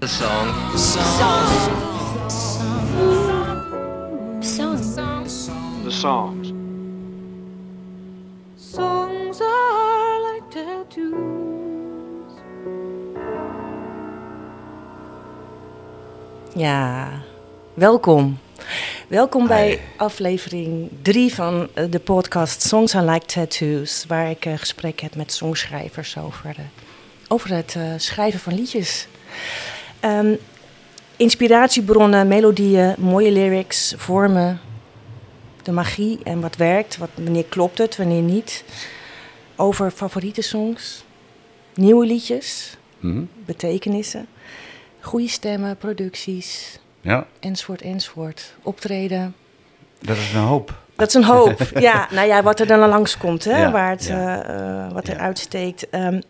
The song. The songs. Songs are like tattoos. Ja, welkom. Welkom bij aflevering 3 van eh, de podcast Songs Are Like Tattoos, waar ik een gesprek heb met songschrijvers over, eh, over het eh, schrijven van liedjes. Ehm, inspiratiebronnen, melodieën, mooie lyrics, vormen, de magie en wat werkt, wat, wanneer klopt het, wanneer niet. Over favoriete songs, nieuwe liedjes, Mhm. betekenissen, goede stemmen, producties, Ja, enzovoort, enzovoort. Optreden. dat is een hoop. Dat is een hoop. ja, nou ja, wat er dan langs komt, hè, Ja, waar het, ja. eh, eh, wat er uitsteekt. Ehm,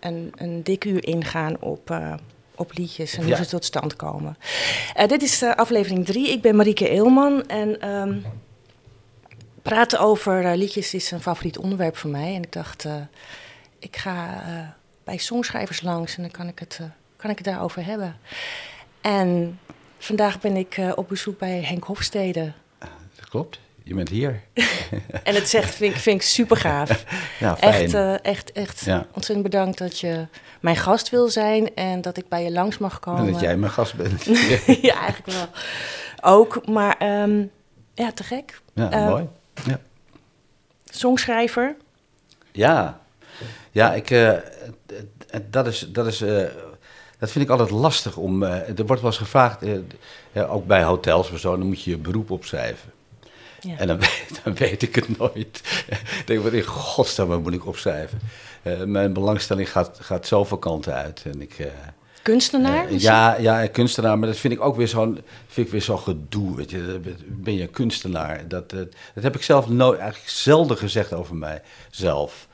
een, een dik uur ingaan op, eh, op liedjes en hoe ze tot stand komen. Eh, dit is eh, aflevering drie. Ik ben Marieke Eelman en ehm, praten over eh, liedjes is een favoriet onderwerp voor mij. En ik dacht, ik ga bij songschrijvers langs en dan kan ik het, kan ik het daarover hebben. En vandaag ben ik op bezoek bij Henk Hofstede. Dat klopt. Je bent hier. En het zegt, vind ik, vind ik super gaaf. Ja, fijn. Echt, eh, echt, echt Ja. ontzettend bedankt dat je mijn gast wil zijn en dat ik bij je langs mag komen. en dat jij mijn gast bent. ja, eigenlijk wel. Ook, maar ehm, ja, te gek. ja, Eh, mooi. Ja. Songschrijver. Ja, ja ik, eh, dat, is, dat, is, eh, dat vind ik altijd lastig om. er wordt wel eens gevraagd, ook bij hotels of zo, dan moet je je beroep opschrijven. Ja. En dan, weet- dan weet ik het nooit. ik denk, wat in godsnaam wat moet ik opschrijven? Eh, mijn belangstelling gaat, gaat zoveel kanten uit. En ik, eh, Kunstenaar? Eh, misschien? ja, ja, kunstenaar, maar dat vind ik ook weer zo'n vind ik weer zo'n gedoe. Weet je. Ben je een kunstenaar? Dat, dat, dat heb ik zelf nooit, eigenlijk zelden gezegd over mijzelf.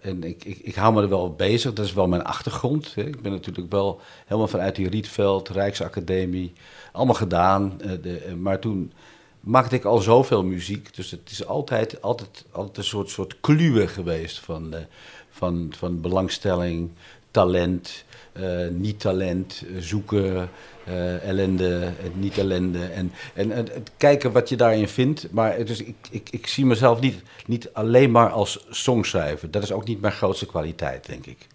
En ik, ik, ik hou me er wel op bezig, dat is wel mijn achtergrond. Hè. Ik ben natuurlijk wel helemaal vanuit die Rietveld, Rijksacademie, allemaal gedaan. De, maar toen maakte ik al zoveel muziek, dus het is altijd, altijd, altijd een soort, soort kluwe geweest van, eh, van, van belangstelling, talent, eh, niet-talent, eh, zoeken, eh, ellende, niet-ellende. En, en, en het kijken wat je daarin vindt. Maar is, ik, ik, ik zie mezelf niet, niet alleen maar als songschrijver. Dat is ook niet mijn grootste kwaliteit, denk ik.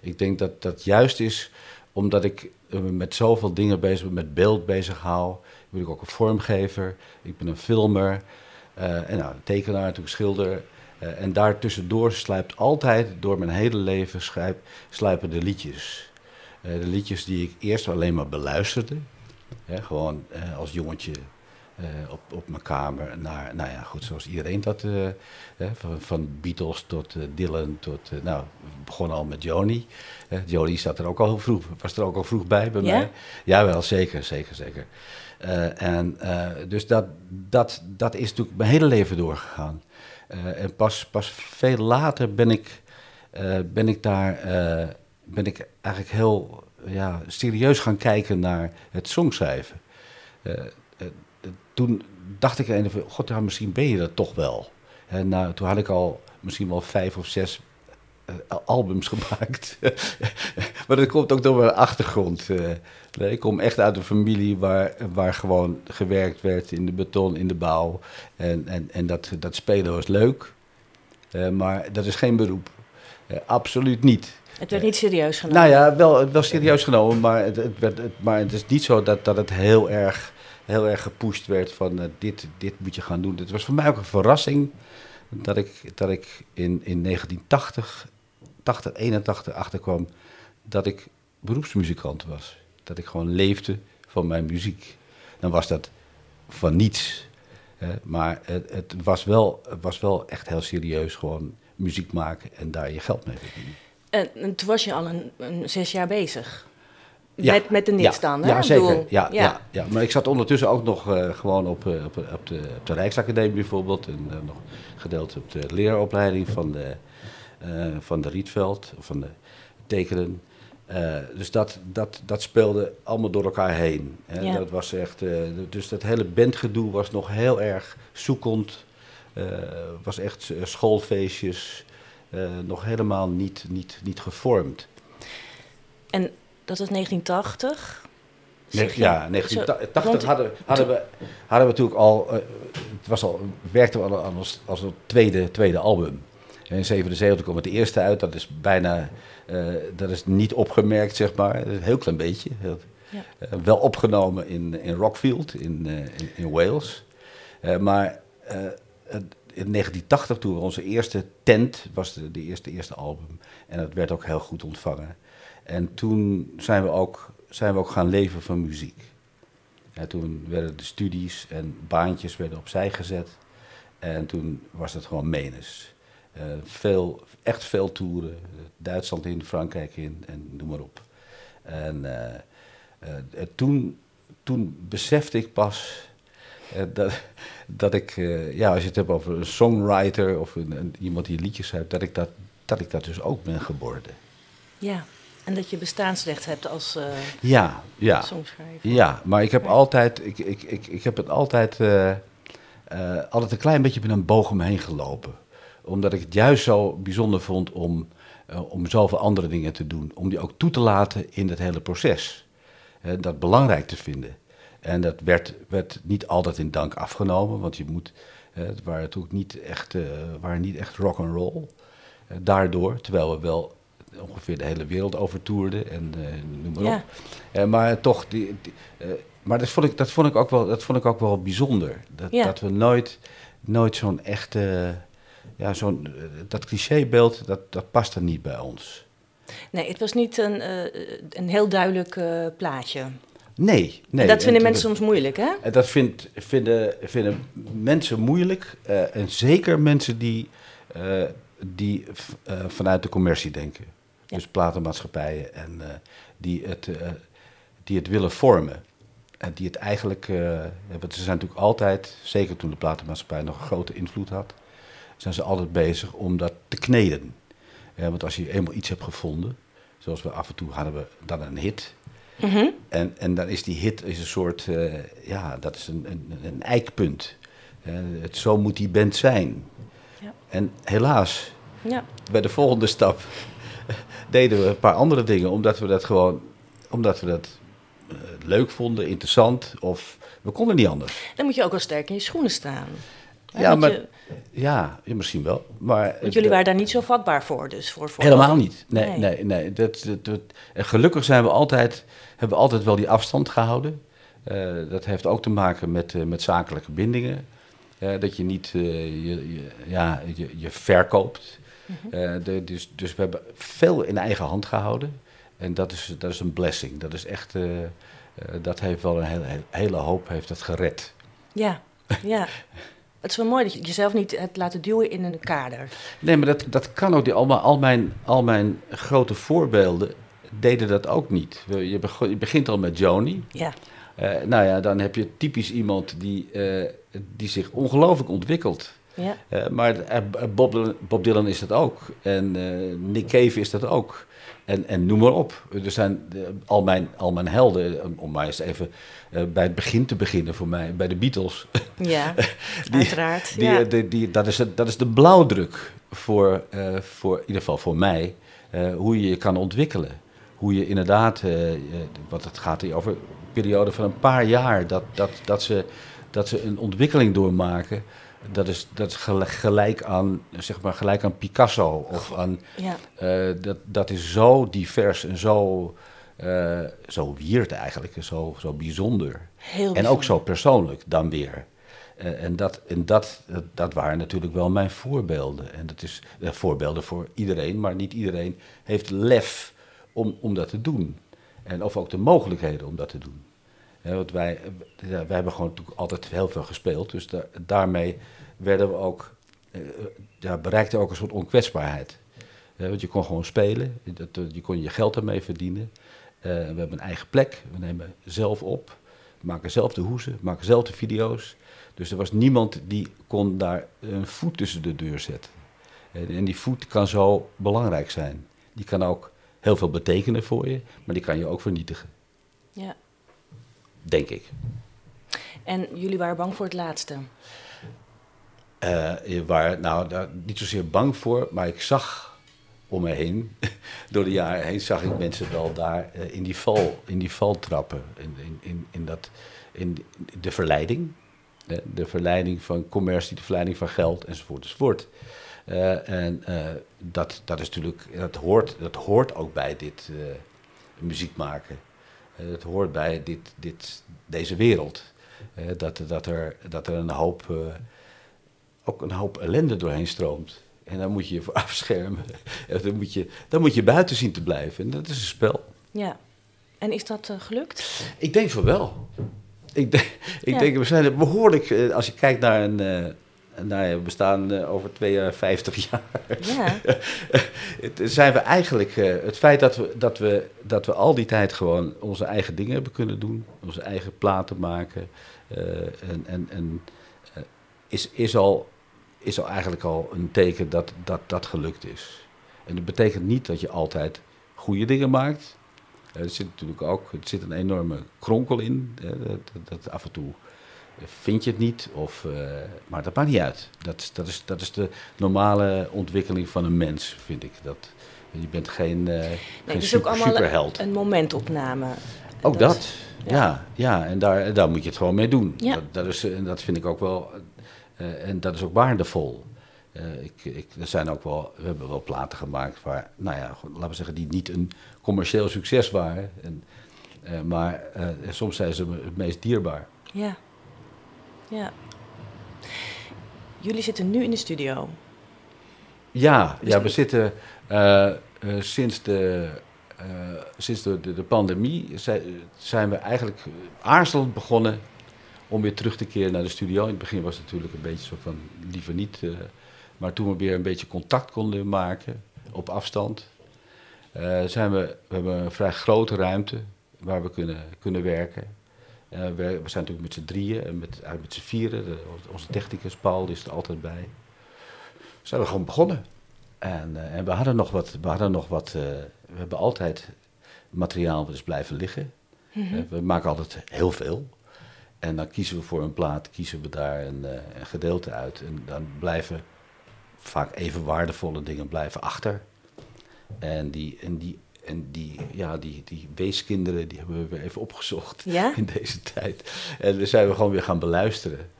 Ik denk dat dat juist is omdat ik eh, met zoveel dingen bezig ben, met beeld bezig hou. Ben ik ook een vormgever, ik ben een filmer, eh, en nou, tekenaar, natuurlijk schilder. Eh, en daartussendoor slijpt altijd, door mijn hele leven, schrijp, de liedjes. Eh, de liedjes die ik eerst alleen maar beluisterde. Hè, gewoon als jongetje eh, op, op mijn kamer. Naar, nou ja, goed, zoals iedereen dat. eh, van, van Beatles tot Dylan tot. nou, we begonnen al met Joni. Uh, Joni zat er ook al vroeg, was er ook al vroeg bij bij Ja? mij. Jawel, zeker, zeker, zeker. Eh, en eh, dus dat, dat, dat is natuurlijk mijn hele leven doorgegaan. Eh, en pas, pas veel later ben ik, ben ik daar ben ik eigenlijk heel ja, serieus gaan kijken naar het songschrijven. Toen dacht ik van, god, misschien ben je dat toch wel. En nou, toen had ik al misschien wel vijf of zes albums gemaakt. maar dat komt ook door mijn achtergrond. eh. Ik kom echt uit een familie waar, waar gewoon gewerkt werd in de beton, in de bouw. En, en, en dat, dat spelen was leuk. Eh, maar dat is geen beroep. Eh, absoluut niet. Het werd niet serieus genomen. Nou ja, wel, wel serieus genomen, maar het, het, werd, het- maar het is niet zo dat, dat het heel erg, heel erg gepusht werd van eh, dit, dit moet je gaan doen. Het was voor mij ook een verrassing dat ik, dat ik in, in 1980, 80, 81 achterkwam dat ik beroepsmuzikant was. Dat ik gewoon leefde van mijn muziek. Dan was dat van niets. hè, maar het, het, was wel, het was wel echt heel serieus gewoon muziek maken en daar je geld mee verdienen. En, en toen was je al een, een zes jaar bezig. Ja. Met, met de nits ja, dan, hè? Ja, zeker. ja, ja. Ja, maar ik zat ondertussen ook nog eh, gewoon op, eh, op, op, de, op de Rijksacademie bijvoorbeeld. En eh, nog gedeeld op de leeropleiding van de, van de Rietveld, of van de tekenen. Eh, dus dat, dat, dat speelde allemaal door elkaar heen. Hè. Ja. Dat was echt, eh, dus dat hele bandgedoe was nog heel erg zoekend. Eh, was echt eh, schoolfeestjes. eh, nog helemaal niet, niet, niet gevormd. En dat was 1980. Nee, Zeg je- ja, zo 1980 rond- hadden, hadden, we, hadden we natuurlijk al, eh, het was al, werkten we al aan als, als het tweede, tweede album. En in 77 kwam het eerste uit, dat is bijna, eh, dat is niet opgemerkt, zeg maar. Dat is Een heel klein beetje. Heel- Ja. eh, wel opgenomen in, in Rockfield, in, eh, in, in Wales. Maar in 1980, toen we onze eerste tent, was de, de eerste, eerste album. En dat werd ook heel goed ontvangen. En toen zijn we ook, zijn we ook gaan leven van muziek. Toen werden de studies en baantjes werden opzij gezet. En toen was het gewoon menens. Eh, veel, echt veel toeren. Duitsland in, Frankrijk in en noem maar op. En eh, eh, toen, toen besefte ik pas dat, dat ik, ja, als je het hebt over een songwriter of een, een- iemand die liedjes schrijft, dat ik dat, dat ik dat dus ook ben geworden. Ja, en dat je bestaansrecht hebt als eh Ja, ja. songschrijver. Ja, maar ik heb altijd, ik, ik, ik, ik heb het altijd, altijd een klein beetje met een boog omheen gelopen. Omdat ik het juist zo bijzonder vond om, eh, om zoveel andere dingen te doen. Om die ook toe te laten in het hele proces. Dat belangrijk te vinden. En dat werd, werd niet altijd in dank afgenomen, want je moet, eh, het waren natuurlijk niet echt, eh, waren niet echt rock and roll. Eh, daardoor, terwijl we wel ongeveer de hele wereld over toerden en noem maar Ja. op. Maar toch, die, die, maar dat vond, ik, dat, vond ik ook wel, dat vond ik ook wel bijzonder. Dat, Ja. dat we nooit, nooit zo'n echte, ja, zo'n, eh, dat clichébeeld, dat, dat past er niet bij ons. Nee, het was niet een, eh, een heel duidelijk eh, plaatje. Nee, nee. en dat vinden En mensen soms moeilijk, hè? Dat vindt, vinden, vinden mensen moeilijk. en zeker mensen die, die vanuit de commercie denken. Ja. Dus platenmaatschappijen en die, het, die het willen vormen. En die het eigenlijk, want ze zijn natuurlijk altijd, zeker toen de platenmaatschappij nog een grote invloed had, zijn ze altijd bezig om dat te kneden. Eh, want als je eenmaal iets hebt gevonden, zoals we af en toe hadden we dan een hit. Mhm. En, en dan is die hit is een soort, eh, ja, dat is een, een, een eikpunt. Eh, het, zo moet die band zijn. Ja. En helaas, Ja. bij de volgende stap deden we een paar andere dingen, omdat we dat gewoon, omdat we dat leuk vonden, interessant, of we konden niet anders. Dan moet je ook wel sterk in je schoenen staan. Ja, maar- je- Ja, misschien wel. Maar want jullie waren daar niet zo vatbaar voor, dus voor, voor Helemaal niet. Nee, Nee. nee, nee. Dat, dat, dat- en gelukkig zijn we altijd, hebben we altijd wel die afstand gehouden. Eh, dat heeft ook te maken met, eh, met zakelijke bindingen. Eh, dat je niet je, je- ja, je, je verkoopt. Eh, de- dus, dus we hebben veel in eigen hand gehouden. En dat is, dat is een blessing. Dat is echt, dat heeft wel een hele, hele hoop heeft het gered. Ja, ja. Het is wel mooi dat je jezelf niet hebt laten duwen in een kader. Nee, maar dat, dat kan ook. niet. Al, mijn- al, mijn, al mijn grote voorbeelden deden dat ook niet. Je, beg- je begint al met Joni. Ja, Eh, nou ja, dan heb je typisch iemand die, eh, die zich ongelooflijk ontwikkelt. ja, Eh, maar Bob, Dylan, Bob Dylan is dat ook. En Nick Cave is dat ook. En, en noem maar op. Er zijn eh, al, mijn, al mijn helden, om- om maar eens even eh, bij het begin te beginnen voor mij, bij de Beatles. ja. Die- uiteraard. Die, ja. eh, die, die, dat, is het, dat is de blauwdruk voor, eh, voor, in ieder geval voor mij, eh, hoe je je kan ontwikkelen. Hoe je inderdaad, eh, eh, want het gaat hier over een periode van een paar jaar, dat, dat, dat, ze, dat ze een ontwikkeling doormaken. Dat is, dat is gelijk, aan, zeg maar, gelijk aan Picasso. Of aan, ja. eh, dat, dat is zo divers en zo, eh, zo weird eigenlijk, en zo, zo bijzonder. Heel En ook zo persoonlijk dan weer. Eh, en dat, en dat, dat, waren natuurlijk wel mijn voorbeelden. En dat is voorbeelden voor iedereen, maar niet iedereen heeft lef om, om dat te doen. En of ook de mogelijkheden om dat te doen. Want wij, wij hebben gewoon altijd heel veel gespeeld. Dus da- daarmee werden we ook, eh, ja, bereikten we ook een soort onkwetsbaarheid. Want je kon gewoon spelen, dat, eh, je kon je geld ermee verdienen. Eh, we hebben een eigen plek, we nemen zelf op. Maken zelf de hoezen, maken zelf de video's. Dus er was niemand die kon daar een voet tussen de deur zetten. En, en die voet kan zo belangrijk zijn. Die kan ook heel veel betekenen voor je, maar die kan je ook vernietigen, ja. Denk ik. En jullie waren bang voor het laatste. Eh, je waren nou daar niet zozeer bang voor, maar ik zag om me heen. Door de jaren heen zag ik mensen wel daar eh, in, die val, in die val trappen. In, in, in, in, dat, in de verleiding. hè, de verleiding van commercie, de verleiding van geld enzovoort enzovoort. Eh, en dat, dat is natuurlijk, dat hoort, dat hoort ook bij dit muziek maken. Eh, het hoort bij dit, dit, deze wereld. Eh, dat, dat, er, dat er een hoop, eh, ook een hoop ellende doorheen stroomt. En daar moet je je voor afschermen. En dan, moet je, dan moet je buiten zien te blijven. En dat is een spel. Ja. En is dat gelukt? Ik denk van wel. Ik, denk, ik Ja. denk, we zijn er behoorlijk, eh, als je kijkt naar een... eh, nou ja, we bestaan eh, over 52 jaar. Ja. Het- zijn we eigenlijk, eh, het feit dat we, dat, we, dat we al die tijd gewoon onze eigen dingen hebben kunnen doen, onze eigen platen maken, eh, en, en, en, eh, is, is, al, is al eigenlijk al een teken dat, dat dat gelukt is. En dat betekent niet dat je altijd goede dingen maakt. Eh, er zit natuurlijk ook er zit een enorme kronkel in, eh, dat, dat, dat af en toe vind je het niet, of, eh, maar dat maakt niet uit. Dat, is- dat, is, dat is de normale ontwikkeling van een mens, vind ik. Dat, je bent geen, eh Nee, geen het is super, ook allemaal superheld. een momentopname. Ook dat, ja. ja. ja, en daar, daar moet je het gewoon mee doen. Ja. Dat, dat, is, en dat vind ik ook wel, eh, en dat is ook waardevol. Ik, ik, er zijn ook wel, we hebben wel platen gemaakt waar, nou ja, laten we zeggen, die niet een commercieel succes waren. En, maar soms zijn ze het meest dierbaar. Ja. Ja. Jullie zitten nu in de studio. Ja, Dus ja die- we zitten eh, eh, sinds, de, eh, sinds de, de, de pandemie zi- zijn we eigenlijk aarzelend begonnen om weer terug te keren naar de studio. In het begin was het natuurlijk een beetje zo van liever niet. maar toen we weer een beetje contact konden maken op afstand, zijn we, we hebben een vrij grote ruimte waar we kunnen, kunnen werken. Eh, we, we zijn natuurlijk met z'n drieën en met, eigenlijk met z'n vieren. De- onze technicus Paul die is er altijd bij zijn we gewoon begonnen. En, eh, en we hadden nog wat, we hadden nog wat eh, we hebben altijd materiaal dus blijven liggen. Eh, we maken altijd heel veel. En dan kiezen we voor een plaat, kiezen we daar een, een gedeelte uit. En dan blijven vaak even waardevolle dingen blijven achter. En die, en die, en die, ja, die, die weeskinderen, die hebben we weer even opgezocht Ja? in deze tijd. En dan zijn we gewoon weer gaan beluisteren.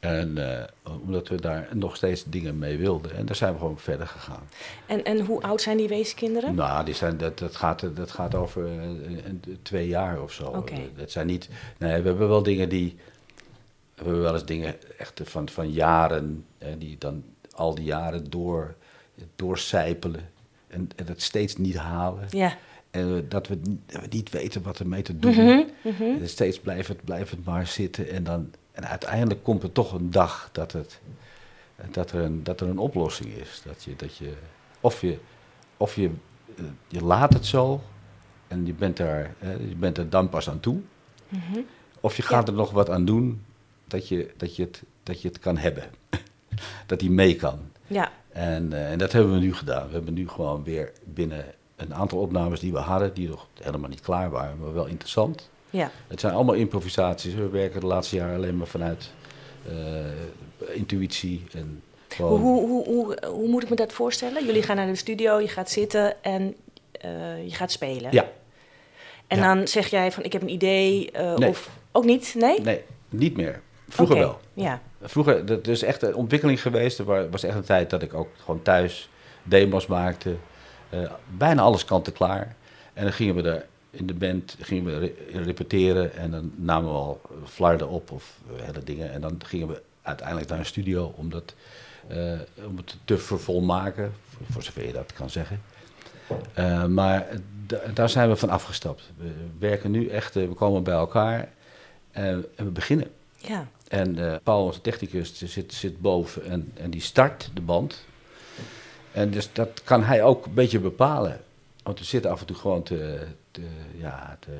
En eh, omdat we daar nog steeds dingen mee wilden. En daar zijn we gewoon verder gegaan. En, en hoe oud zijn die weeskinderen? Nou, die zijn, dat, dat, gaat, dat gaat over eh, twee jaar of zo. Eh, Dat zijn niet. Nee, we hebben wel dingen die. We hebben wel eens dingen echt van, van jaren. Hè, die dan al die jaren door, doorcijpelen. En, en het steeds niet halen. Ja. En we- dat, we, niet- dat we niet weten wat ermee te doen. Mhm, En steeds blijft het, blijft het maar zitten. En, dan, en uiteindelijk komt er toch een dag dat, het, dat, er, een, dat er een oplossing is. Dat je, dat je, of je, of je, eh, je laat het zo en je bent, er, eh, je bent er dan pas aan toe. Mhm. Of je gaat er nog wat aan doen dat je, dat je, het, dat je het kan hebben. dat die mee kan. Ja. En, eh, en dat hebben we nu gedaan. We hebben nu gewoon weer binnen een aantal opnames die we hadden, die nog helemaal niet klaar waren, maar wel interessant. Ja. Het zijn allemaal improvisaties. We werken de laatste jaren alleen maar vanuit eh, intuïtie en gewoon... Hoe, hoe, hoe, hoe, moet ik me dat voorstellen? Jullie gaan naar de studio, je gaat zitten en eh, je gaat spelen. Ja, En ja. dan zeg jij van ik heb een idee Nee. of ook niet? Nee? nee, niet meer. Vroeger wel. Ja. Vroeger, dat is echt een ontwikkeling geweest. Er wa- was echt een tijd dat ik ook gewoon thuis demos maakte. Eh, bijna alles kant en klaar. En dan gingen we er in de band gingen we re- repeteren. En dan namen we al flarden op of hele dingen. En dan gingen we uiteindelijk naar een studio om, dat, eh, om het te vervolmaken. Voor, voor zover je dat kan zeggen. Eh, maar da- daar zijn we van afgestapt. We werken nu echt, we komen bij elkaar en we beginnen. Ja. En eh, Paul, onze technicus, zit, zit boven en, en die start de band. En dus dat kan hij ook een beetje bepalen. Want we zitten af en toe gewoon te, ja, te,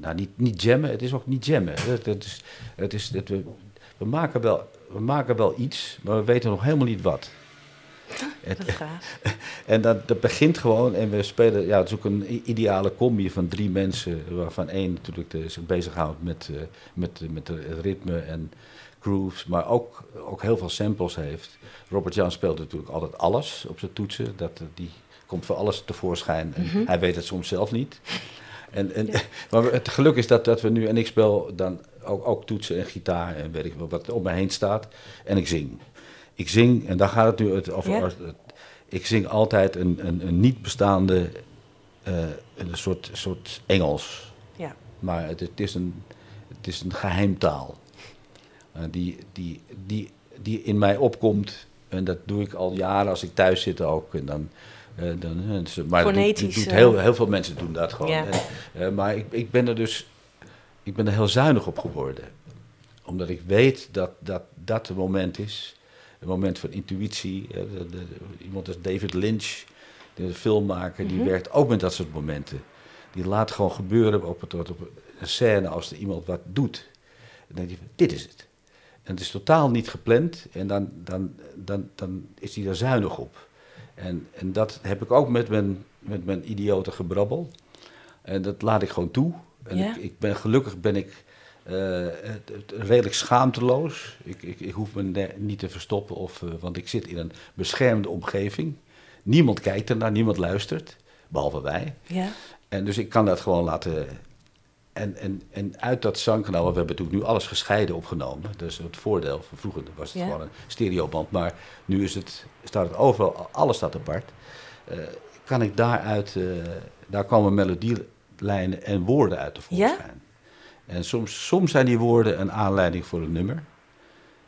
nou niet, niet jammen, het is ook niet jammen. Het is, het is, het, we, we, maken wel, we maken wel iets, maar we weten nog helemaal niet wat. Het- Dat en dat, dat begint gewoon en we spelen, ja, het is ook een ideale combi van drie mensen, waarvan één natuurlijk de, zich bezighoudt met, eh, met, met het ritme en grooves, maar ook, ook heel veel samples heeft. Robert Jan speelt natuurlijk altijd alles op zijn toetsen, dat, eh, die komt voor alles tevoorschijn. En Hij weet het soms zelf niet. En, en, Maar het geluk is dat, dat we nu, en ik speel dan ook, ook toetsen en gitaar en weet ik wel wat om me heen staat. En ik zing. Ik zing, en daar gaat het nu het over. Ja. Ik zing altijd een, een, een niet bestaande, eh, een soort, soort Engels. Ja. Maar het, het, is, een, het is een geheimtaal. Eh, die, die, die, die in mij opkomt. En dat doe ik al jaren als ik thuis zit ook. En dan, eh, dan, dus- maar dat doet- heel, heel veel mensen doen dat gewoon. Ja. En, maar ik, ik ben er dus ik ben er heel zuinig op geworden. Omdat ik weet dat dat, dat het moment is. Een moment van intuïtie. De- de- iemand als David Lynch, de filmmaker, die werkt ook met dat soort momenten. Die laat gewoon gebeuren op, het, op een scène als er iemand wat doet. Dan denk je, van, dit is het. En het is totaal niet gepland en dan, dan, dan, dan is hij er zuinig op. En, en dat heb ik ook met mijn, met mijn idiote gebrabbel. En dat laat ik gewoon toe. En Ja? ik, ik ben, gelukkig ben ik het- het- redelijk schaamteloos. Ik, ik, ik hoef me niet te verstoppen, of, eh, want ik zit in een beschermde omgeving. Niemand kijkt ernaar, niemand luistert, behalve wij. Ja. En dus ik kan dat gewoon laten. En, en, en uit dat zangkanaal, want we hebben natuurlijk nu alles gescheiden opgenomen. Dat is het voordeel. Van vroeger was het Ja. gewoon een stereoband, maar nu is het, staat het overal, alles staat apart. Eh, kan ik daaruit, eh, daar komen melodielijnen en woorden uit tevoorschijn. En soms, soms zijn die woorden een aanleiding voor een nummer.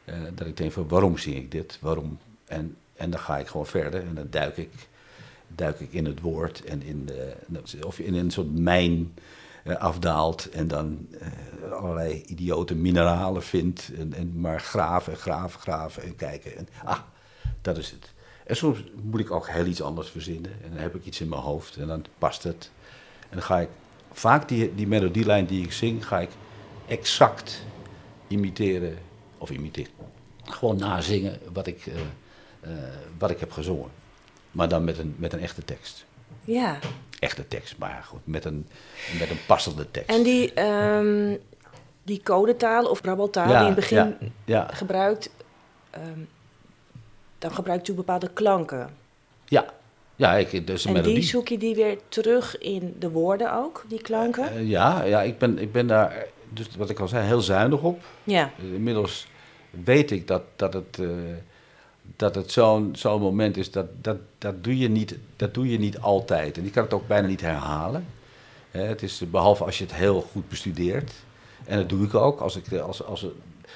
Eh, dat ik denk van waarom zing ik dit? Waarom? En, en dan ga ik gewoon verder en dan duik ik, duik ik in het woord en in de, of in een soort mijn eh, afdaalt en dan eh, allerlei idiote mineralen vindt en, en maar graven en graven, graven en kijken. En ah, dat is het. En soms moet ik ook heel iets anders verzinnen en dan heb ik iets in mijn hoofd en dan past het. En dan ga ik vaak die, die melodielijn die ik zing, ga ik exact imiteren of imiteren. Gewoon nazingen wat ik, eh, eh, wat ik heb gezongen. Maar dan met een, met een echte tekst. Ja. Echte tekst, maar goed, met een, met een passende tekst. En die, ehm, die codetaal of brabbeltaal Ja, die in het begin ja, ja. gebruikt, ehm, dan gebruikt u bepaalde klanken. Ja, ja ik, dus een en melodie. die zoek je die weer terug in de woorden ook, die klanken? Eh, ja, ja ik, ben, ik ben daar, dus wat ik al zei, heel zuinig op. ja. Inmiddels weet ik dat, dat het, eh, dat het zo'n zo'n moment is, dat, dat, dat, doe je niet, dat doe je niet altijd. En je kan het ook bijna niet herhalen. Hè, het is, behalve als je het heel goed bestudeert. En dat doe ik ook. Als, ik, als, als,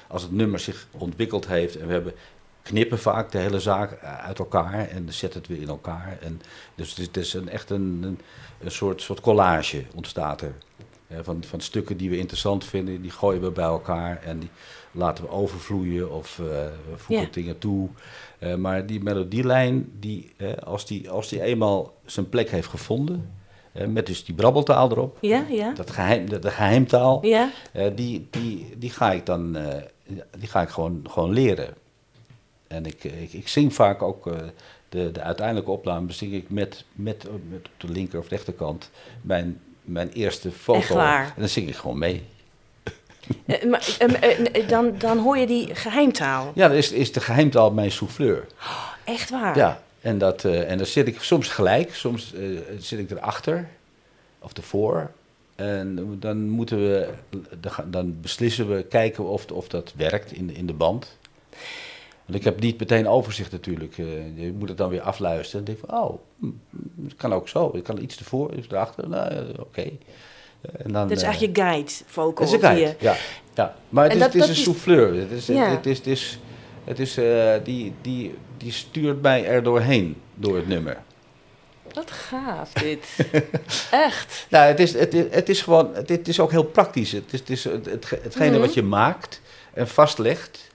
als het nummer zich ontwikkeld heeft en we hebben knippen vaak de hele zaak uit elkaar en zetten het weer in elkaar. En dus het is, een, echt een, een, een soort, soort collage ontstaat er. Van, van stukken die we interessant vinden, die gooien we bij elkaar en die laten we overvloeien of eh, we voegen Ja. dingen toe. Eh, maar die melodielijn, die, eh, als, die, als die eenmaal zijn plek heeft gevonden, eh, met dus die brabbeltaal erop, Ja, ja. dat geheim, de, de geheimtaal, Ja, eh, die, die, die ga ik dan eh, die ga ik gewoon, gewoon leren. En ik, ik, ik zing vaak ook eh, de, de uiteindelijke opname, zing ik met, met, met op de linker of rechterkant mijn, mijn eerste foto. En dan zing ik gewoon mee. Eh, maar, ehm, eh, dan, dan hoor je die geheimtaal. Ja, dat is, is de geheimtaal mijn souffleur. Echt waar? Ja, en, dat, eh, en dan zit ik soms gelijk, soms eh, zit ik erachter of ervoor. En dan moeten we, dan dan beslissen we, kijken of, of dat werkt in, de- in de band. Want ik heb niet meteen overzicht natuurlijk. Eh, je moet het dan weer afluisteren. En denk van, oh, hm, het kan ook zo. Ik kan iets ervoor, iets erachter. Nou, ja, oké. Eh, En dan, Dat is eh, eigenlijk je guide vocal. het is een guide, ja. ja. Maar het En is, dat- het is dat een is- souffleur. Het is, Ja. het is, het is, het is, eh, die, die, die stuurt mij er doorheen, door het nummer. Wat gaaf dit. Echt. Nou, het is, het is, het is gewoon, het, het is ook heel praktisch. Het is, het is het, het, hetgene Mhm. wat je maakt en vastlegt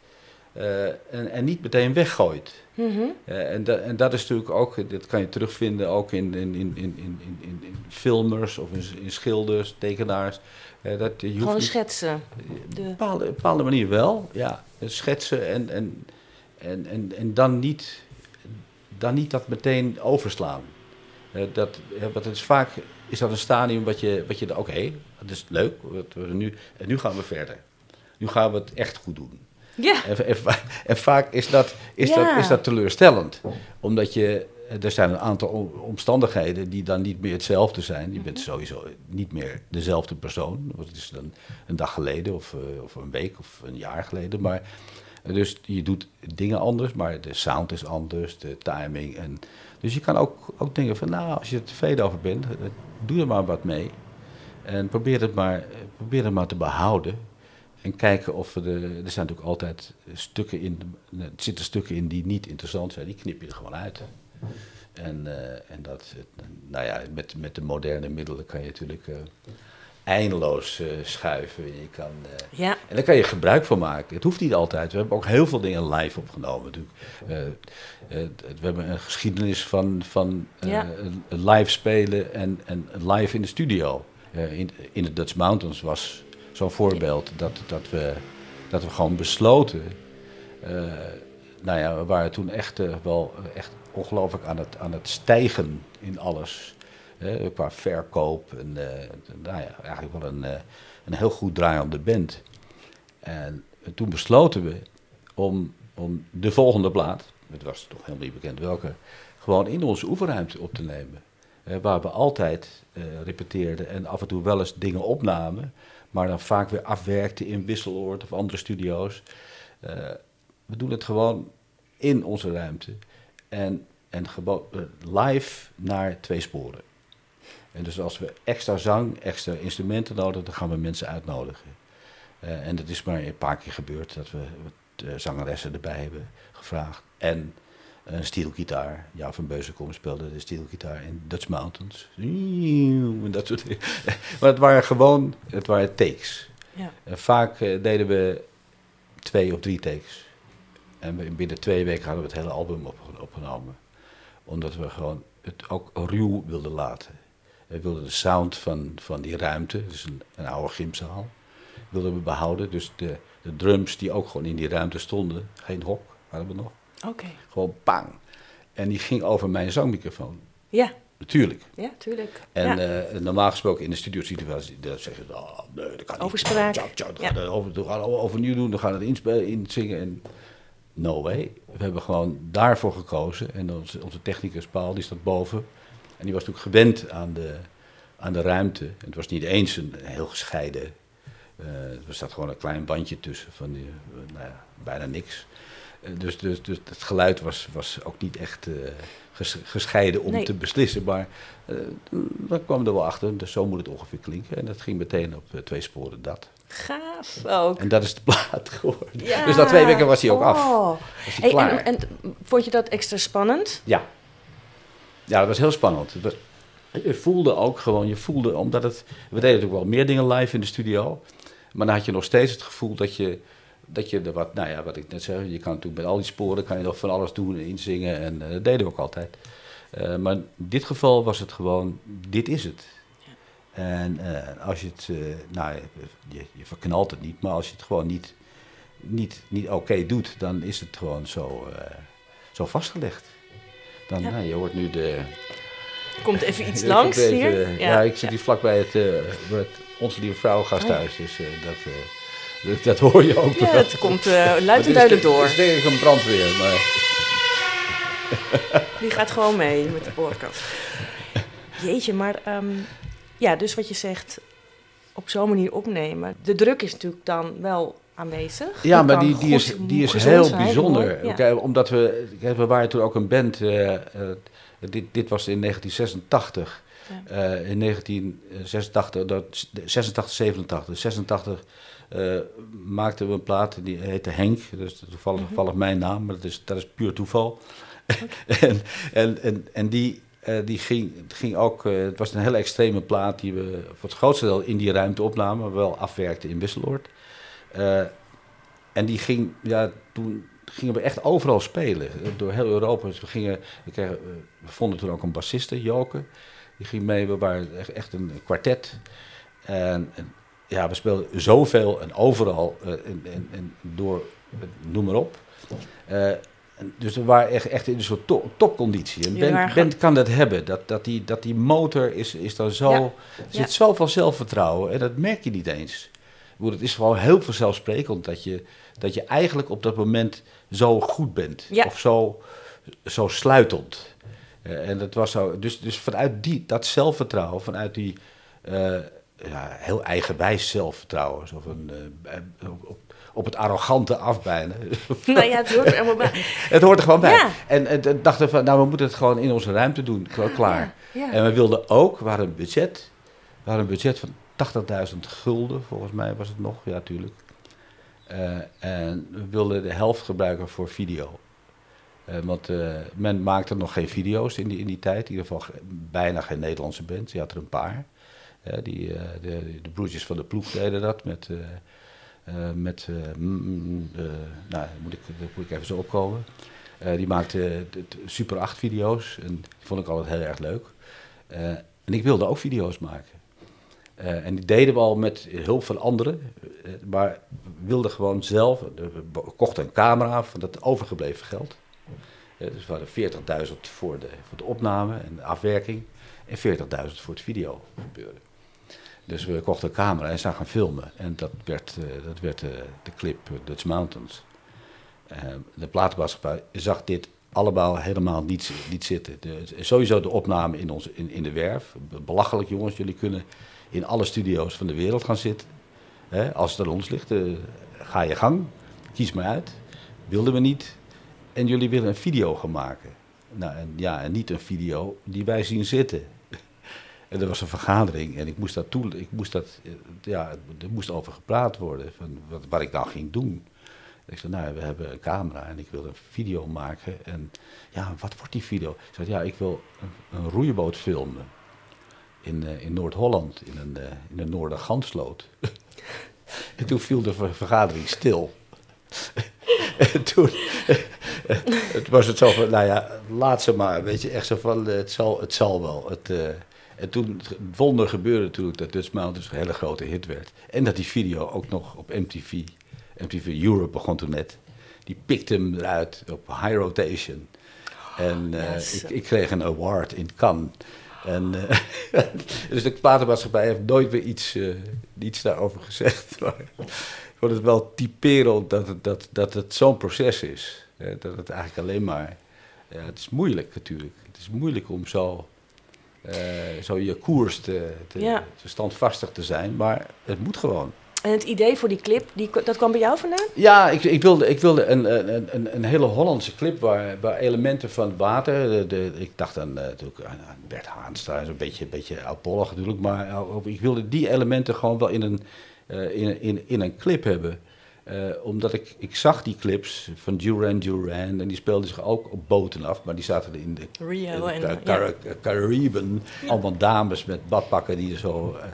eh, en, en niet meteen weggooit. Mhm. Eh, en, da- en dat is natuurlijk ook, dat kan je terugvinden ook in, in, in, in, in, in, filmers of in, in schilders, tekenaars. Eh, dat, je Gewoon schetsen. Op een bepaalde, bepaalde manier wel, ja. Schetsen en, en, en, en, en dan, niet, dan niet dat meteen overslaan. Eh, dat, eh, want het is vaak is dat een stadium wat je, wat je oké, dat is leuk, wat we nu, en nu gaan we verder. Nu gaan we het echt goed doen. Ja. En, en, va- en vaak is dat, is, Ja. dat, is dat teleurstellend. Omdat je, er zijn een aantal om- omstandigheden die dan niet meer hetzelfde zijn. Je bent sowieso niet meer dezelfde persoon. Want het is dan een dag geleden of, eh, of een week of een jaar geleden. Maar, dus je doet dingen anders, maar de sound is anders, de timing. En, dus je kan ook, ook denken van, nou, als je er tevreden over bent, eh, doe er maar wat mee. En probeer het maar, eh, probeer het maar te behouden. En kijken of er, er zijn natuurlijk altijd stukken in, er zitten stukken in die niet interessant zijn, die knip je er gewoon uit. En, eh, en dat, nou ja, met, met de moderne middelen kan je natuurlijk eh, eindeloos eh, schuiven. Je kan, Ja, en daar kan je gebruik van maken. Het hoeft niet altijd. We hebben ook heel veel dingen live opgenomen. Natuurlijk. We hebben een geschiedenis van, van Ja. live spelen en, en live in de studio. In, in de Dutch Mountains was zo'n voorbeeld dat, dat, we, dat we gewoon besloten. eh, nou ja, we waren toen echt eh, wel echt ongelooflijk aan het, aan het stijgen in alles. hè, qua verkoop. En, eh, nou ja, eigenlijk wel een, een heel goed draaiende band. En toen besloten we om, om de volgende plaat, het was toch helemaal niet bekend welke, gewoon in onze oefenruimte op te nemen. Waar we altijd repeteerden en af en toe wel eens dingen opnamen, maar dan vaak weer afwerkten in Wisseloord of andere studio's. Eh, we doen het gewoon in onze ruimte en, en eh, live naar twee sporen. En dus als we extra zang, extra instrumenten nodig hebben, dan gaan we mensen uitnodigen. Eh, en dat is maar een paar keer gebeurd dat we eh, zangeressen erbij hebben gevraagd. En een steelgitaar. Ja, van Beuzenkom speelde de steelgitaar in Dutch Mountains. En dat soort dingen. Maar het waren gewoon, het waren takes. ja. En vaak eh, deden we twee of drie takes. En binnen twee weken hadden we het hele album op, opgenomen. Omdat we gewoon het ook ruw wilden laten. We wilden de sound van, van die ruimte, dus een, een oude gymzaal, wilden we behouden. Dus de, de drums die ook gewoon in die ruimte stonden, geen hok hadden we nog, Oké. gewoon pang. En die ging over mijn zangmicrofoon, Ja, natuurlijk. ja, tuurlijk. En ja. eh, normaal gesproken in de studio situatie, dan zeggen ze, oh, nee, dat kan niet. Overspraak. Tjau, tjau, dan Ja. gaan we over, gaan overnieuw doen, dan gaan we het inzingen. En no way. We hebben gewoon daarvoor gekozen. En onze, onze technicus Paul, die staat boven. En die was natuurlijk gewend aan de, aan de ruimte. En het was niet eens een heel gescheiden... eh, er zat gewoon een klein bandje tussen van die, nou ja, bijna niks. Eh, dus, dus, dus het geluid was, was ook niet echt eh, ges- gescheiden om Nee. te beslissen. Maar eh, dan kwam er wel achter, dus zo moet het ongeveer klinken. En dat ging meteen op twee sporen dat. Gaaf ook. En dat is de plaat geworden. Ja. Dus na twee weken was hij ook af. Oh. Hij Hey, en, en vond je dat extra spannend? Ja. Ja, dat was heel spannend. Het was- je voelde ook gewoon, je voelde, omdat het... We deden natuurlijk wel meer dingen live in de studio. Maar dan had je nog steeds het gevoel dat je, dat je er wat... Nou ja, wat ik net zei, je kan natuurlijk met al die sporen kan je nog van alles doen en inzingen. En eh, dat deden we ook altijd. Eh, maar in dit geval was het gewoon, dit is het. En eh, als je het, nou, je, je verknalt het niet, maar als je het gewoon niet, niet, niet oké doet, dan is het gewoon zo, zo vastgelegd. Dan, Ja. nou, je hoort nu de... Komt even iets langs even, hier. ja, ik zit hier vlakbij het, bij het Onze Lieve Vrouw gasthuis, dus dat, dat, dat hoor je ook Ja, wel. het komt eh, luid en duidelijk de- door. dit is denk ik een brandweer, maar... Die gaat gewoon mee met de podcast. Jeetje, maar ehm, ja, dus wat je zegt, op zo'n manier opnemen. De druk is natuurlijk dan wel aanwezig. Ja, Dat maar die, die is, die is heel zijn, bijzonder. ja. Omdat we, we waren toen ook een band. eh, eh, dit, dit was in 1986. Ja. Eh, in 1986, dat, 86, 87. 86 eh, maakten we een plaat die heette Henk. Dus toevallig, toevallig mijn naam, maar dat is, dat is puur toeval. en, en, en, en die, eh, die ging, ging ook, eh, het was een hele extreme plaat die we voor het grootste deel in die ruimte opnamen, maar wel afwerkten in Wisseloord. En die ging, ja, toen gingen we echt overal spelen, door heel Europa. Dus we, gingen, we, kregen, we vonden toen ook een bassiste, Joke. Die ging mee, we waren echt, echt een kwartet. En, en ja, we speelden zoveel en overal eh, en, en, en door, eh, noem maar op. Eh, en dus we waren echt, echt in een soort to- topconditie. Band, gewoon- band kan dat hebben. Dat, dat, die, dat die motor is, is dan zo... Ja. Er zit Ja. zoveel zelfvertrouwen en dat merk je niet eens. Bedoel, Het is gewoon heel vanzelfsprekend dat je, dat je eigenlijk op dat moment zo goed bent. Ja. Of zo, zo sluitend. Eh, en dat was zo, dus, dus vanuit die, dat zelfvertrouwen, vanuit die eh, ja, heel eigenwijs zelfvertrouwen, zo van, eh, eh, op, op het arrogante afbijnen. Nou ja, het hoort er bij. het hoort er gewoon bij. Ja. En, en en dachten van, nou we moeten het gewoon in onze ruimte doen, klaar. Ja, ja. En we wilden ook, we hadden een budget, we hadden een budget van 80.000 gulden, volgens mij was het nog, ja tuurlijk. Eh, en we wilden de helft gebruiken voor video. Want men maakte nog geen video's in die, in die tijd. In ieder geval ge- bijna geen Nederlandse band. Je had er een paar. Eh, die, eh, de, de broertjes van de ploeg deden dat met... eh, eh, met nou, moet ik, moet ik even zo opkomen. Die maakte Super 8 video's. En die vond ik altijd heel erg leuk. En ik wilde ook video's maken. En die deden we al met hulp van anderen. eh, maar wilden gewoon zelf. We kochten een camera van dat overgebleven geld. Dus we hadden 40.000 voor de, voor de opname en de afwerking. En 40.000 voor het video gebeuren. Dus we kochten een camera en zijn gaan filmen. En dat werd, eh, dat werd eh, de clip eh, Dutch Mountains. De platenmaatschappij zag dit allemaal helemaal niet, niet zitten. De, sowieso de opname in, onze, in, in de werf. Belachelijk jongens, jullie kunnen in alle studio's van de wereld gaan zitten. Als het aan ons ligt, ga je gang. Kies maar uit. Wilden we niet. En jullie willen een video gaan maken. Nou, en, ja, en niet een video die wij zien zitten. En er was een vergadering en ik moest dat toe, ik moest dat, eh, ja, er moest over gepraat worden van wat, wat ik nou ging doen. Ik zei, nou, we hebben een camera en ik wil een video maken. En ja, wat wordt die video? Ik zei, ja, ik wil een, roeiboot filmen in, eh, in Noord-Holland, in een, eh, in een Noordergansloot. en toen viel de ver- vergadering stil. en toen het was het zo van, nou ja, laat ze maar. Weet je, echt zo van, het zal, het zal wel. Het, en toen het wonder gebeurde natuurlijk dat Dutch Mountains een hele grote hit werd. En dat die video ook nog op MTV, MTV Europe begon toen net. Die pikte hem eruit op high rotation. En eh, Yes. ik, ik kreeg een award in Cannes. En, eh, dus de platenmaatschappij heeft nooit weer iets, eh, iets daarover gezegd. Maar ik vond het wel typerend dat het, dat, dat het zo'n proces is. Dat het eigenlijk alleen maar... Ja, het is moeilijk natuurlijk. Het is moeilijk om zo, eh, zo je koers te, te, Ja. te standvastig te zijn. Maar het moet gewoon. En het idee voor die clip, die, dat kwam bij jou vandaan? Ja, ik, ik wilde, ik wilde een, een, een, een hele Hollandse clip waar, waar elementen van water. De, de, ik dacht aan, eh, natuurlijk aan Bert Haanstra, een beetje, een beetje natuurlijk. Maar eh, ik wilde die elementen gewoon wel in een, eh, in, in, in een clip hebben. Eh, omdat ik, ik zag die clips van Duran Duran en die speelden zich ook op boten af, maar die zaten in de in ja. Cariben. Allemaal dames met badpakken die zo. eh,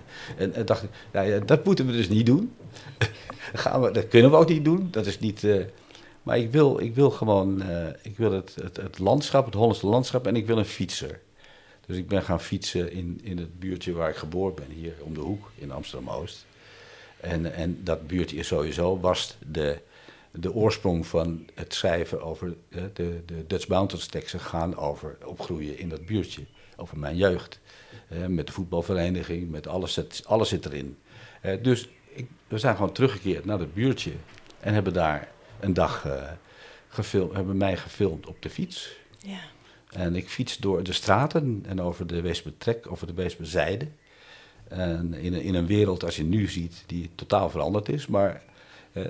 en, en dacht ik, nou ja, dat moeten we dus niet doen. Gaan we, dat kunnen we ook niet doen. Dat is niet. eh, maar ik wil, ik wil gewoon. ik wil het, het, het landschap, het Hollandse landschap en ik wil een fietser. Dus ik ben gaan fietsen in, in het buurtje waar ik geboren ben, hier om de hoek in Amsterdam Oost. En, en dat buurtje is sowieso was de, de oorsprong van het schrijven over eh, de, de Dutch Mountains teksten gaan over opgroeien in dat buurtje, over mijn jeugd. Eh, met de voetbalvereniging, met alles, zit- alles zit erin. Eh, dus ik, we zijn gewoon teruggekeerd naar dat buurtje en hebben daar een dag eh, gefilmd, hebben mij gefilmd op de fiets. Ja. En ik fiets door de straten en over de Weespertrek, over de Weesperzijde. En in, een- in een wereld, als je nu ziet, die totaal veranderd is. Maar, eh,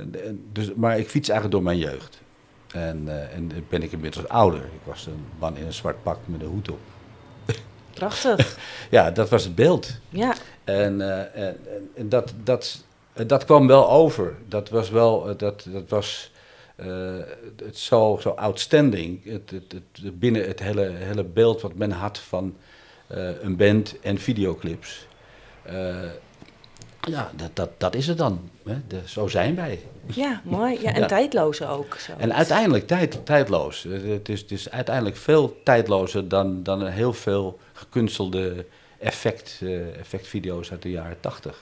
dus, maar ik fiets eigenlijk door mijn jeugd. En, eh, en ben ik inmiddels ouder. Ik was een man in een zwart pak met een hoed op. Prachtig. Ja, dat was het beeld. ja. En, eh, en, en- dat, dat, dat kwam wel over. Dat was wel, dat, dat was het zo, zo outstanding. Het, het, het, binnen het hele, hele beeld wat men had van een band en videoclips. Eh, ja, dat, dat, dat is het dan. Hè? De, zo zijn wij. ja, mooi. Ja, en Ja. tijdloze ook. Zo. En uiteindelijk tijd, tijdloos. Eh, Het is, het is uiteindelijk veel tijdlozer dan, dan een heel veel gekunstelde effect, eh, effectvideo's uit de jaren tachtig.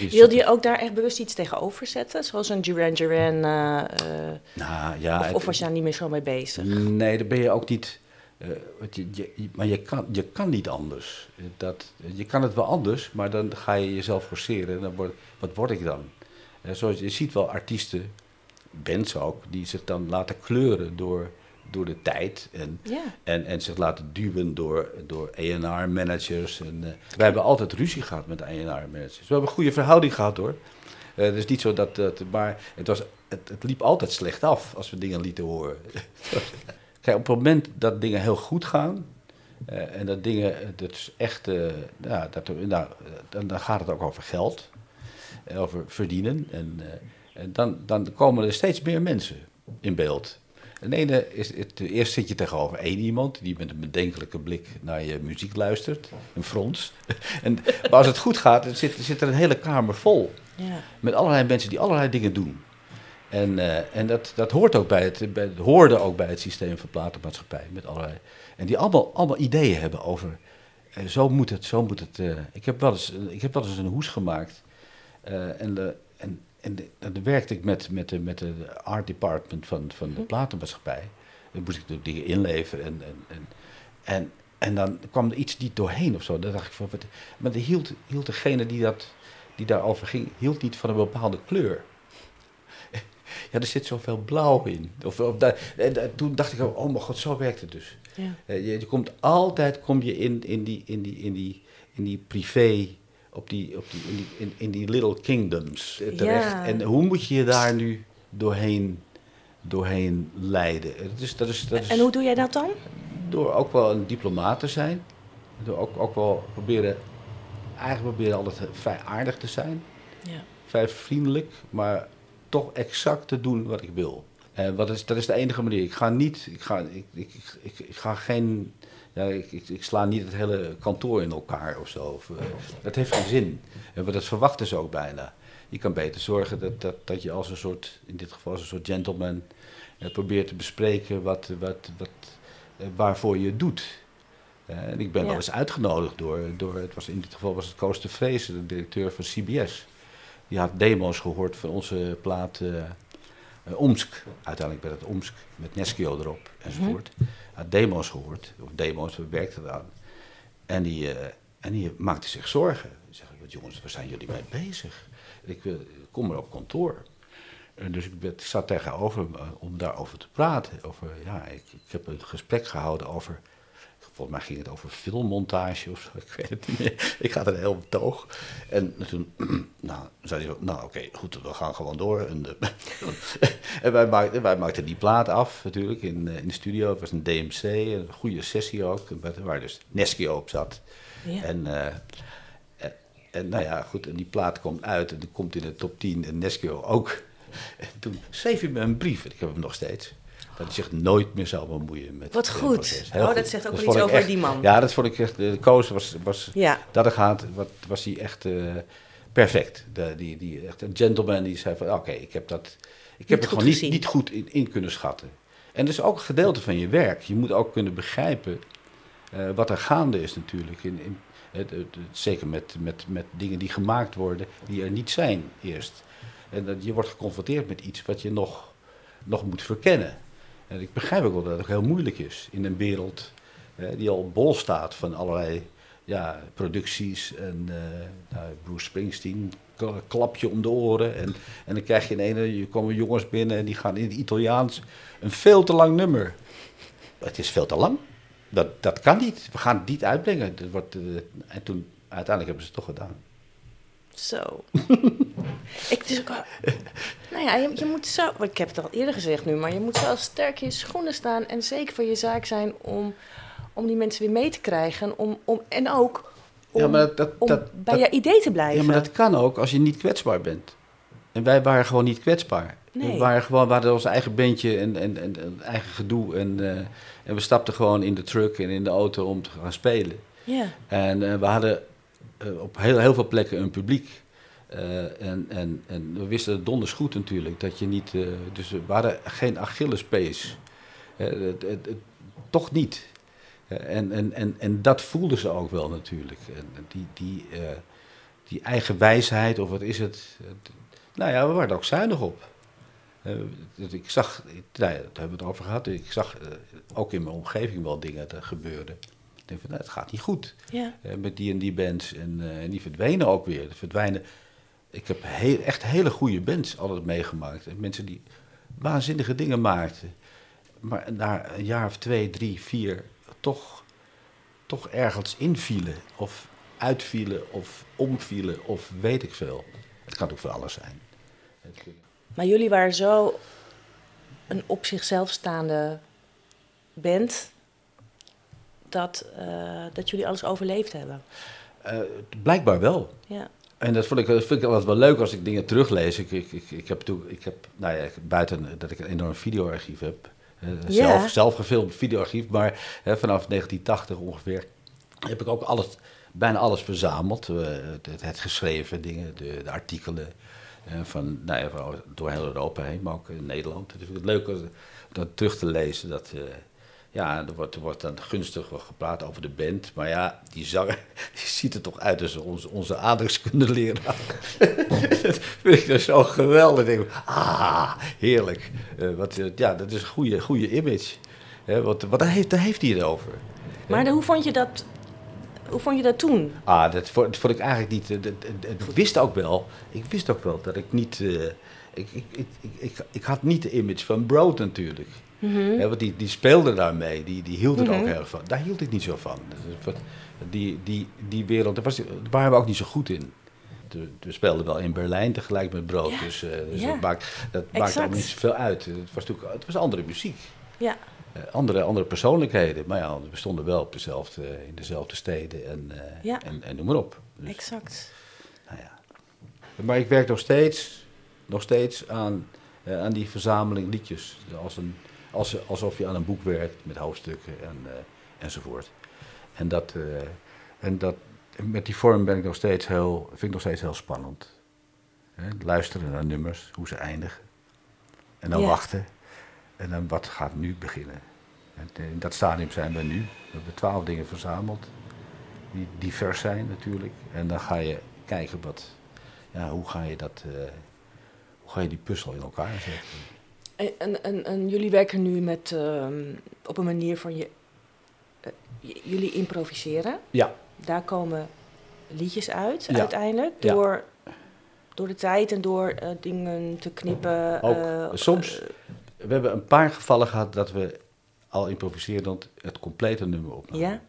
Iets- Wilde je ook daar echt bewust iets tegenover zetten? Zoals een Duran Duran? Nou ja, of, het- of was je daar niet meer zo mee bezig? Nee, daar ben je ook niet. Eh, want je, je- maar je kan, je kan niet anders. Eh, Dat, je kan het wel anders, maar dan ga je jezelf forceren. En dan word, wat word ik dan? Eh, zoals je ziet wel artiesten, bands ook, die zich dan laten kleuren door, door de tijd. En, Ja. en, en zich laten duwen door, door A&R-managers. En, eh, wij hebben altijd ruzie gehad met A&R-managers. We hebben een goede verhouding gehad hoor. Eh, het is niet zo dat... dat maar het, was, het, het liep altijd slecht af als we dingen lieten horen. Kijk, op het moment dat dingen heel goed gaan... eh, en dat dingen, dat is echt, eh, ja, dat, nou, dan, dan gaat het ook over geld, eh, over verdienen. En, en dan, dan komen er steeds meer mensen in beeld. En de ene is, het, eerst zit je tegenover één iemand die met een bedenkelijke blik naar je muziek luistert, een frons. En, maar als het goed gaat, dan zit, zit er een hele kamer vol Ja. met allerlei mensen die allerlei dingen doen. En, eh, en dat, dat hoort ook bij het, bij, hoorde ook bij het systeem van platenmaatschappij. Met allerlei, en die allemaal, allemaal ideeën hebben over, eh, zo moet het, zo moet het. eh. ik, heb wel eens, ik heb wel eens een hoes gemaakt. en, de, en, en, de- en dan werkte ik met, met, de, met de art department van, van de platenmaatschappij. Dan moest ik de dingen inleveren. En, en, en, en, en dan kwam er iets niet doorheen of zo. Dan dacht ik van, wat, maar dan hield, hield degene die, dat, die daarover ging, hield niet van een bepaalde kleur. Ja, er zit zoveel blauw in. Of, of eh, toen dacht ik, oh mijn god, zo werkt het dus. Ja. Eh, je, je komt altijd kom je in, in, die, in, die, in, die, in die privé, op die, op die, in, die, in, in die little kingdoms eh, terecht. Ja. En hoe moet je je daar nu doorheen, doorheen leiden? Is, dat is, dat is En hoe doe jij dat dan? door ook wel een diplomaat te zijn. Door ook, ook wel proberen, eigenlijk proberen altijd vrij aardig te zijn. Ja. Vrij vriendelijk, maar toch exact te doen wat ik wil. En wat is, dat is de enige manier. Ik ga niet, ik ga, ik, ik, ik, ga geen, ja, ik, ik, ik sla niet het hele kantoor in elkaar of zo. Of, eh, dat heeft geen zin. En wat dat verwachten ze ook bijna. Je kan beter zorgen dat, dat, dat je als een soort, in dit geval als een soort gentleman, eh, probeert te bespreken wat, wat, wat, eh, waarvoor je het doet. Eh, en ik ben Ja. wel eens uitgenodigd door, door, het was in dit geval was het Koos de Vrees, de directeur van CBS. Die had demo's gehoord van onze plaat eh, eh, Omsk. Uiteindelijk werd het Omsk met Neskio erop enzovoort. Had demo's gehoord, of demo's, we werkten eraan. En die, eh, en die maakte zich zorgen. Ik zeg, wat jongens, waar zijn jullie mee bezig? Ik kom maar op kantoor. En dus ik werd- zat tegenover hem, om daarover te praten. Over, ja, ik, ik heb een gesprek gehouden over. Volgens mij ging het over filmmontage of zo. Ik weet het niet meer. Ik had een heel betoog. En toen nou, zei hij zo, nou oké, goed, we gaan gewoon door. En, eh, en wij, maakten, wij maakten die plaat af natuurlijk in, eh, in de studio. Het was een DMC, een goede sessie ook. Waar dus Neskio op zat. Ja. En, eh, en, en nou ja, goed, en die plaat komt uit en die komt in de top 10 en Neskio ook. En toen schreef hij me een brief, en ik heb hem nog steeds, hij zich nooit meer zou bemoeien met Wat goed. Oh, dat zegt ook wel iets over echt- die man. Ja, dat vond ik echt, de koos was, was Ja. dat er gaat, wat, was hij echt eh, perfect. De, die, die, echt een gentleman die zei van, oké, ik heb dat, ik heb het gewoon niet, niet goed in, in kunnen schatten. En dat is ook een gedeelte van je werk. Je moet ook kunnen begrijpen eh, wat er gaande is natuurlijk. In, in, het, het- het- zeker met, met, met dingen die gemaakt worden, die er niet zijn eerst. En dat je wordt geconfronteerd met iets wat je nog, nog moet verkennen. En ik begrijp ook wel dat het heel moeilijk is in een wereld eh, die al bol staat van allerlei ja, producties. En eh, nou, Bruce Springsteen, klapje om de oren. En, en dan krijg je in ene, je komen jongens binnen en die gaan in het Italiaans een veel te lang nummer. Het is veel te lang. Dat, dat kan niet. We gaan het niet uitbrengen. Dat wordt, eh, en toen, uiteindelijk hebben ze het toch gedaan. Zo. ik, is ook wel- nou ja, je, je moet zo, ik heb het al eerder gezegd nu, maar je moet zo sterk in je schoenen staan en zeker voor je zaak zijn om, om die mensen weer mee te krijgen. Om, om, en ook om, Ja, maar dat- dat- om dat- bij dat- je idee te blijven. Ja, maar dat kan ook als je niet kwetsbaar bent. En wij waren gewoon niet kwetsbaar. Nee. We waren gewoon, we hadden ons eigen bandje en, en, en, en eigen gedoe. En, eh, en we stapten gewoon in de truck en in de auto om te gaan spelen. Ja, En eh, we hadden op heel, heel veel plekken een publiek. Eh, en, en, en we wisten het donders goed natuurlijk dat je niet. eh, dus we hadden geen Achillespees. Eh, het- toch niet. Eh, en, en, en, en dat voelden ze ook wel natuurlijk. En die, die, eh, die eigen wijsheid, of wat is het? Nou ja, we waren ook zuinig op. Eh, dus ik zag, nou daar hebben we het over gehad. Ik zag eh, ook in mijn omgeving wel dingen te gebeuren. Denk van, nou, het gaat niet goed. ja. Eh, met die en die bands. En, eh, en die verdwenen ook weer. Verdwijnen. Ik heb heel, echt hele goede bands altijd meegemaakt. En mensen die waanzinnige dingen maakten. maar na een jaar of twee, drie, vier toch, toch ergens invielen. Of uitvielen, of omvielen, of weet ik veel. Het kan ook voor alles zijn. Maar jullie waren zo een op zichzelf staande band dat, eh, dat jullie alles overleefd hebben. eh, blijkbaar wel. Ja. En dat vond ik, dat vind ik altijd wel leuk als ik dingen teruglees. Ik, ik, ik, ik heb, toen, ik heb nou ja, buiten dat ik een enorm videoarchief heb, eh, zelf, zelf gefilmd videoarchief, maar hè, vanaf 1980 ongeveer heb ik ook alles, bijna alles verzameld. Het, het geschreven dingen, de, de artikelen van, nou ja, van door heel Europa heen, maar ook in Nederland. Dus het leuk om dat terug te lezen. Dat, ja, er wordt, er wordt dan gunstig gepraat over de band. Maar ja, die zanger die ziet er toch uit als onze, onze aardrijkskundeleraar. dat vind ik dus zo geweldig. Ik ah, heerlijk. Eh, wat, eh, ja, dat is een goede, goede image. Hè, wat, wat daar, heeft, daar heeft hij het over. Maar de- hoe, vond je dat, hoe vond je dat toen? Ah, dat vond, dat vond ik eigenlijk niet. eh, dat- Ik wist ook wel. Ik wist ook wel dat ik niet. ik, ik, ik, ik, ik, had niet de image van Broad natuurlijk. Hè, want die, die speelde daarmee. Die, die hield er ook heel erg van. Daar hield ik niet zo van. Dus Die, die, die wereld, daar, was, daar waren we ook niet zo goed in. We speelden wel in Berlijn tegelijk met. Ja, Dus, eh, dus ja. dat maakt, dat maakt ook niet zoveel uit. Het was, natuurlijk, het was andere muziek. Ja, Eh, andere, andere persoonlijkheden. Maar ja, we stonden wel op dezelfde, in dezelfde steden en, eh, Ja. en, en noem maar op. Dus, exact. nou ja. Maar ik werk nog steeds, nog steeds aan, aan die verzameling liedjes. Als een, als, alsof je aan een boek werkt met hoofdstukken en, eh, enzovoort. En, dat, eh, en dat, met die vorm ben ik nog steeds heel, vind ik nog steeds heel spannend. Hè, luisteren naar nummers, hoe ze eindigen. En dan Ja. wachten. En dan wat gaat nu beginnen. En in dat stadium zijn we nu. We hebben twaalf dingen verzameld. Die divers zijn natuurlijk. En dan ga je kijken wat, ja, hoe ga je dat, eh, hoe ga je die puzzel in elkaar zetten. En, en, en, en jullie werken nu met, ehm, op een manier van je, eh, jullie improviseren. Ja, Daar komen liedjes uit Ja. uiteindelijk. Ja. Door, door de tijd en door eh, dingen te knippen. Ook. eh, Soms- eh, we hebben een paar gevallen gehad dat we al improviserend het complete nummer opnamen. ja?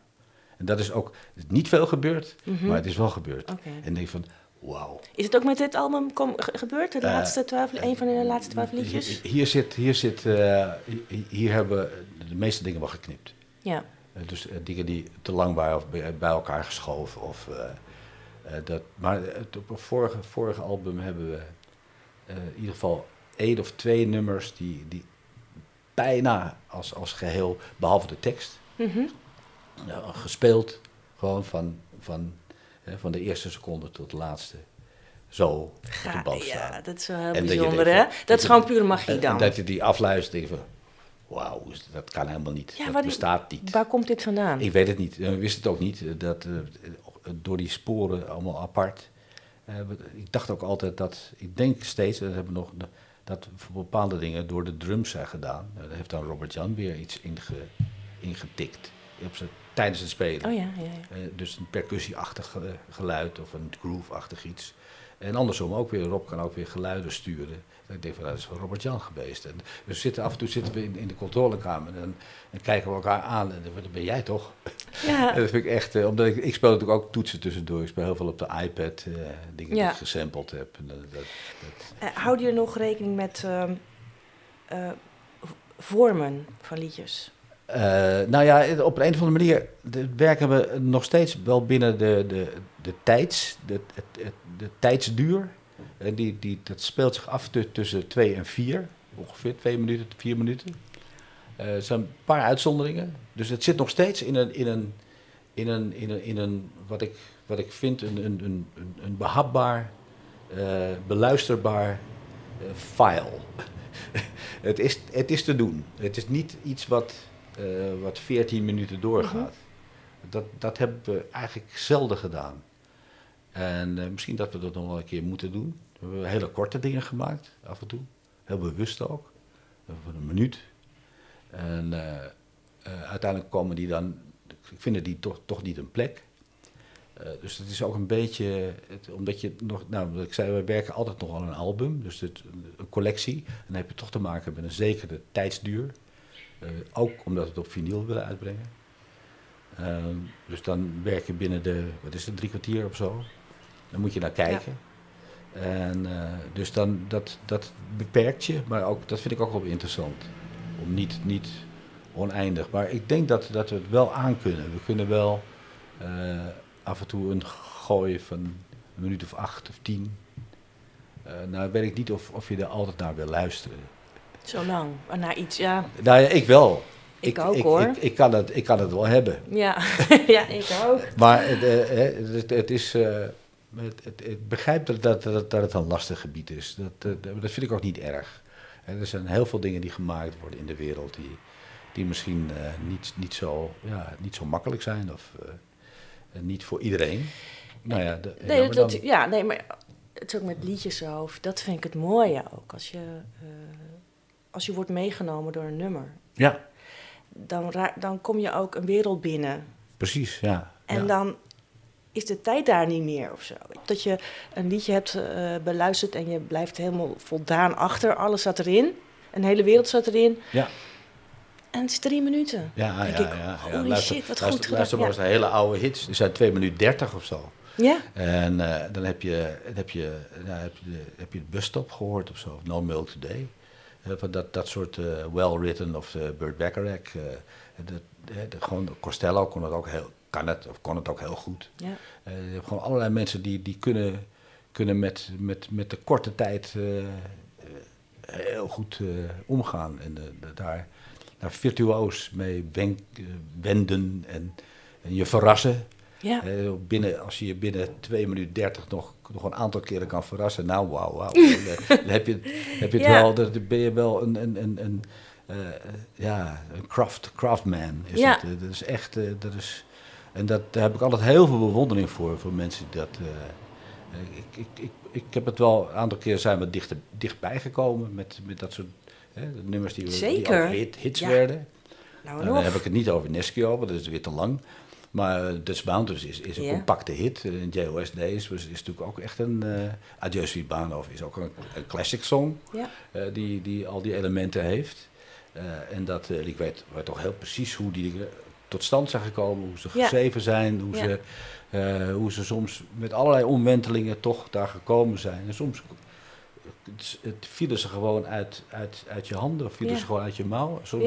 En dat is ook niet veel gebeurd, Mhm. maar het is wel gebeurd. Oké. En ik denk van, wauw. Is het ook met dit album kom, ge- gebeurd? De Eh, laatste twaalf, een van de laatste twaalf liedjes? Hier, zit, hier, zit eh, hi- hier hebben we de meeste dingen wel geknipt. Ja. Eh, Dus eh, dingen die te lang waren of bij, elkaar geschoven. Of, eh, eh, dat, maar het, op het vorige, vorige album hebben we eh, in ieder geval één of twee nummers die, die bijna als, als geheel, behalve de tekst, Mhm. gespeeld. Gewoon van, van, eh, van de eerste seconde tot de laatste. Zo op de Ga, band staan. ja, dat is wel heel En bijzonder, hè? Dat dat is gewoon pure magie dan. en dat je die afluistert van, wauw, dat kan helemaal niet. Ja, dat bestaat niet. Waar komt dit vandaan? Ik weet het niet. We wisten het ook niet. eh, Dat, eh, door die sporen allemaal apart. Eh, ik dacht ook altijd dat, ik denk steeds, dat hebben we nog, dat voor bepaalde dingen door de drums zijn gedaan. Eh, Daar heeft dan Robert Jan weer iets inge, ingetikt. Op zijn, tijdens het spelen. Oh ja, ja, ja. Eh, dus een percussieachtig eh, geluid of een groove-achtig iets. En andersom ook weer, Rob kan ook weer geluiden sturen. En ik denk van, nou, dat is van Robert Jan geweest. En we zitten, af en toe zitten we in, in de controlekamer en, en kijken we elkaar aan. En dan ben jij toch? Ja, En dat vind ik echt, eh, omdat ik, ik speel natuurlijk ook toetsen tussendoor. Ik speel heel veel op de iPad, dingen die ik gesampled heb. En dat, dat, dat- Houden jullie nog rekening met ehm, eh, vormen van liedjes? Eh, nou ja, op een of andere manier de- werken we nog steeds wel binnen de, de, de, tijds, de, het- de tijdsduur. En die, die, dat speelt zich af tu- tussen twee en vier, ongeveer twee minuten, vier minuten. Eh, er zijn een paar uitzonderingen. Dus het zit nog steeds in een, in een, in een, in een, in een wat, ik, wat ik vind, een, een, een, een- behapbaar, eh, beluisterbaar file. het, is, het is te doen. Het is niet iets wat, wat 14 minuten doorgaat. dat, dat hebben we eigenlijk zelden gedaan. En eh, misschien dat we dat nog wel een keer moeten doen. We hebben hele korte dingen gemaakt, af en toe. Heel bewust ook. Van een minuut. En eh, eh, uiteindelijk komen die dan, ik vind die toch, toch niet een plek. Eh, dus het is ook een beetje, omdat je nog, nou, ik zei, we werken altijd nog aan een album, dus een collectie. En dan heb je toch te maken met een zekere tijdsduur. Eh, ook omdat we het op vinyl willen uitbrengen. Ehm, dus dan werk je binnen de, wat is het, drie kwartier of zo. Dan moet je naar kijken. En eh, dus dan, dat, dat beperkt je, maar ook, dat vind ik ook wel interessant. Om niet, niet oneindig. Maar ik denk dat, dat we het wel aankunnen. We kunnen wel eh, af en toe een gooi van een minuut of acht of tien. Nou weet ik niet of, of je er altijd naar wil luisteren. Zo lang. Naar iets, ja. Nou ja, ik wel. Ik ook, hoor. Ik, ik, kan het, ik kan het wel hebben. Ja, ja ik ook. Maar het, eh, eh, het, het is. eh, het, het, ik begrijp dat, dat, dat, dat het een lastig gebied is. Dat, dat, dat vind ik ook niet erg. En er zijn heel veel dingen die gemaakt worden in de wereld die, die misschien niet, niet, zo, ja, niet zo makkelijk zijn of niet voor iedereen. Nou ja, de- Nee, maar dat, dan- ja, nee, maar het is ook met liedjes zo. Dat vind ik het mooie ook. Als je, als je wordt meegenomen door een nummer, ja, dan, dan kom je ook een wereld binnen. precies. Ja, En ja. dan is de tijd daar niet meer of zo. Dat je een liedje hebt eh, beluisterd en je blijft helemaal voldaan achter. Alles zat erin. Een hele wereld zat erin. ja. En het is drie minuten. Ja, ja, ik, ja, ja. holy Luister- shit, wat luister- goed gedaan. Luister maar eens naar hele oude hits. Die zijn 2 minuten 30 of zo. Ja? En eh, dan heb je, dan heb, je, nou, heb, je de, heb je het busstop gehoord of zo, No Milk Today. Van dat, dat soort eh, well-written of eh, Burt Bacharach. eh, dat, de- gewoon Costello kon het ook heel, kan het, of kon het ook heel goed. Ja. Je hebt gewoon allerlei mensen die, die kunnen, kunnen met, met, met de korte tijd heel goed omgaan. En de, de- daar, daar virtuoos mee wenk, wenden en, en je verrassen. Ja. Binnen, als je je binnen 2 minuten 30 nog, nog een aantal keren kan verrassen, nou wauw, wauw. dan, heb je, heb je het Ja. wel, dan ben je wel een, een, een, een, eh, ja, een craft, craftman. Is Ja. Eh, dat is echt, eh, dat is, en dat, daar heb ik altijd heel veel bewondering voor, voor mensen die dat... eh, ik, ik, ik, ik heb het wel, een aantal keer zijn we dichter, dichtbij gekomen met, met dat soort hè, de nummers die, we, die hit, hits Ja. werden. Nou, En nog. dan heb ik het niet over Neskio, want dat is weer te lang. Maar uh, Dutch Bounties is, is een compacte hit. Eh, JOS Days was, is natuurlijk ook echt een... eh Adieu Bahnhof is ook een, een classic song. Eh, die, die al die elementen heeft. Eh, en dat, eh, ik weet, weet toch heel precies hoe die tot stand zijn gekomen. Hoe ze geschreven zijn. Hoe, ze, eh, hoe ze soms met allerlei omwentelingen toch daar gekomen zijn. En soms het, het vielen ze gewoon uit, uit, uit je handen. Of vielen ze gewoon uit je mouw. Soms,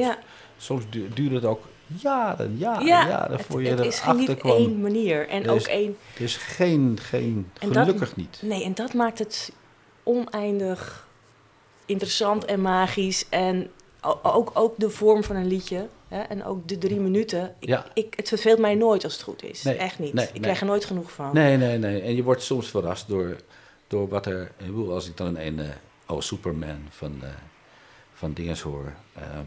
soms du- duurde het ook jaren, jaren, Ja, jaren het, voor je het is geen- erachter niet kwam. één manier. En Er ook is- één... Er is geen, geen dat- gelukkig niet. Nee, en dat maakt het oneindig interessant en magisch. En ook, ook de vorm van een liedje. Hè, en ook de drie minuten. Ik, Ja. ik, het verveelt mij nooit als het goed is. Nee, Echt niet. nee, ik nee. krijg er nooit genoeg van. Nee, nee, nee. En je wordt soms verrast door, door wat er... Ik bedoel, als ik dan een... eh, oh, Superman van, eh van dinges hoor. ehm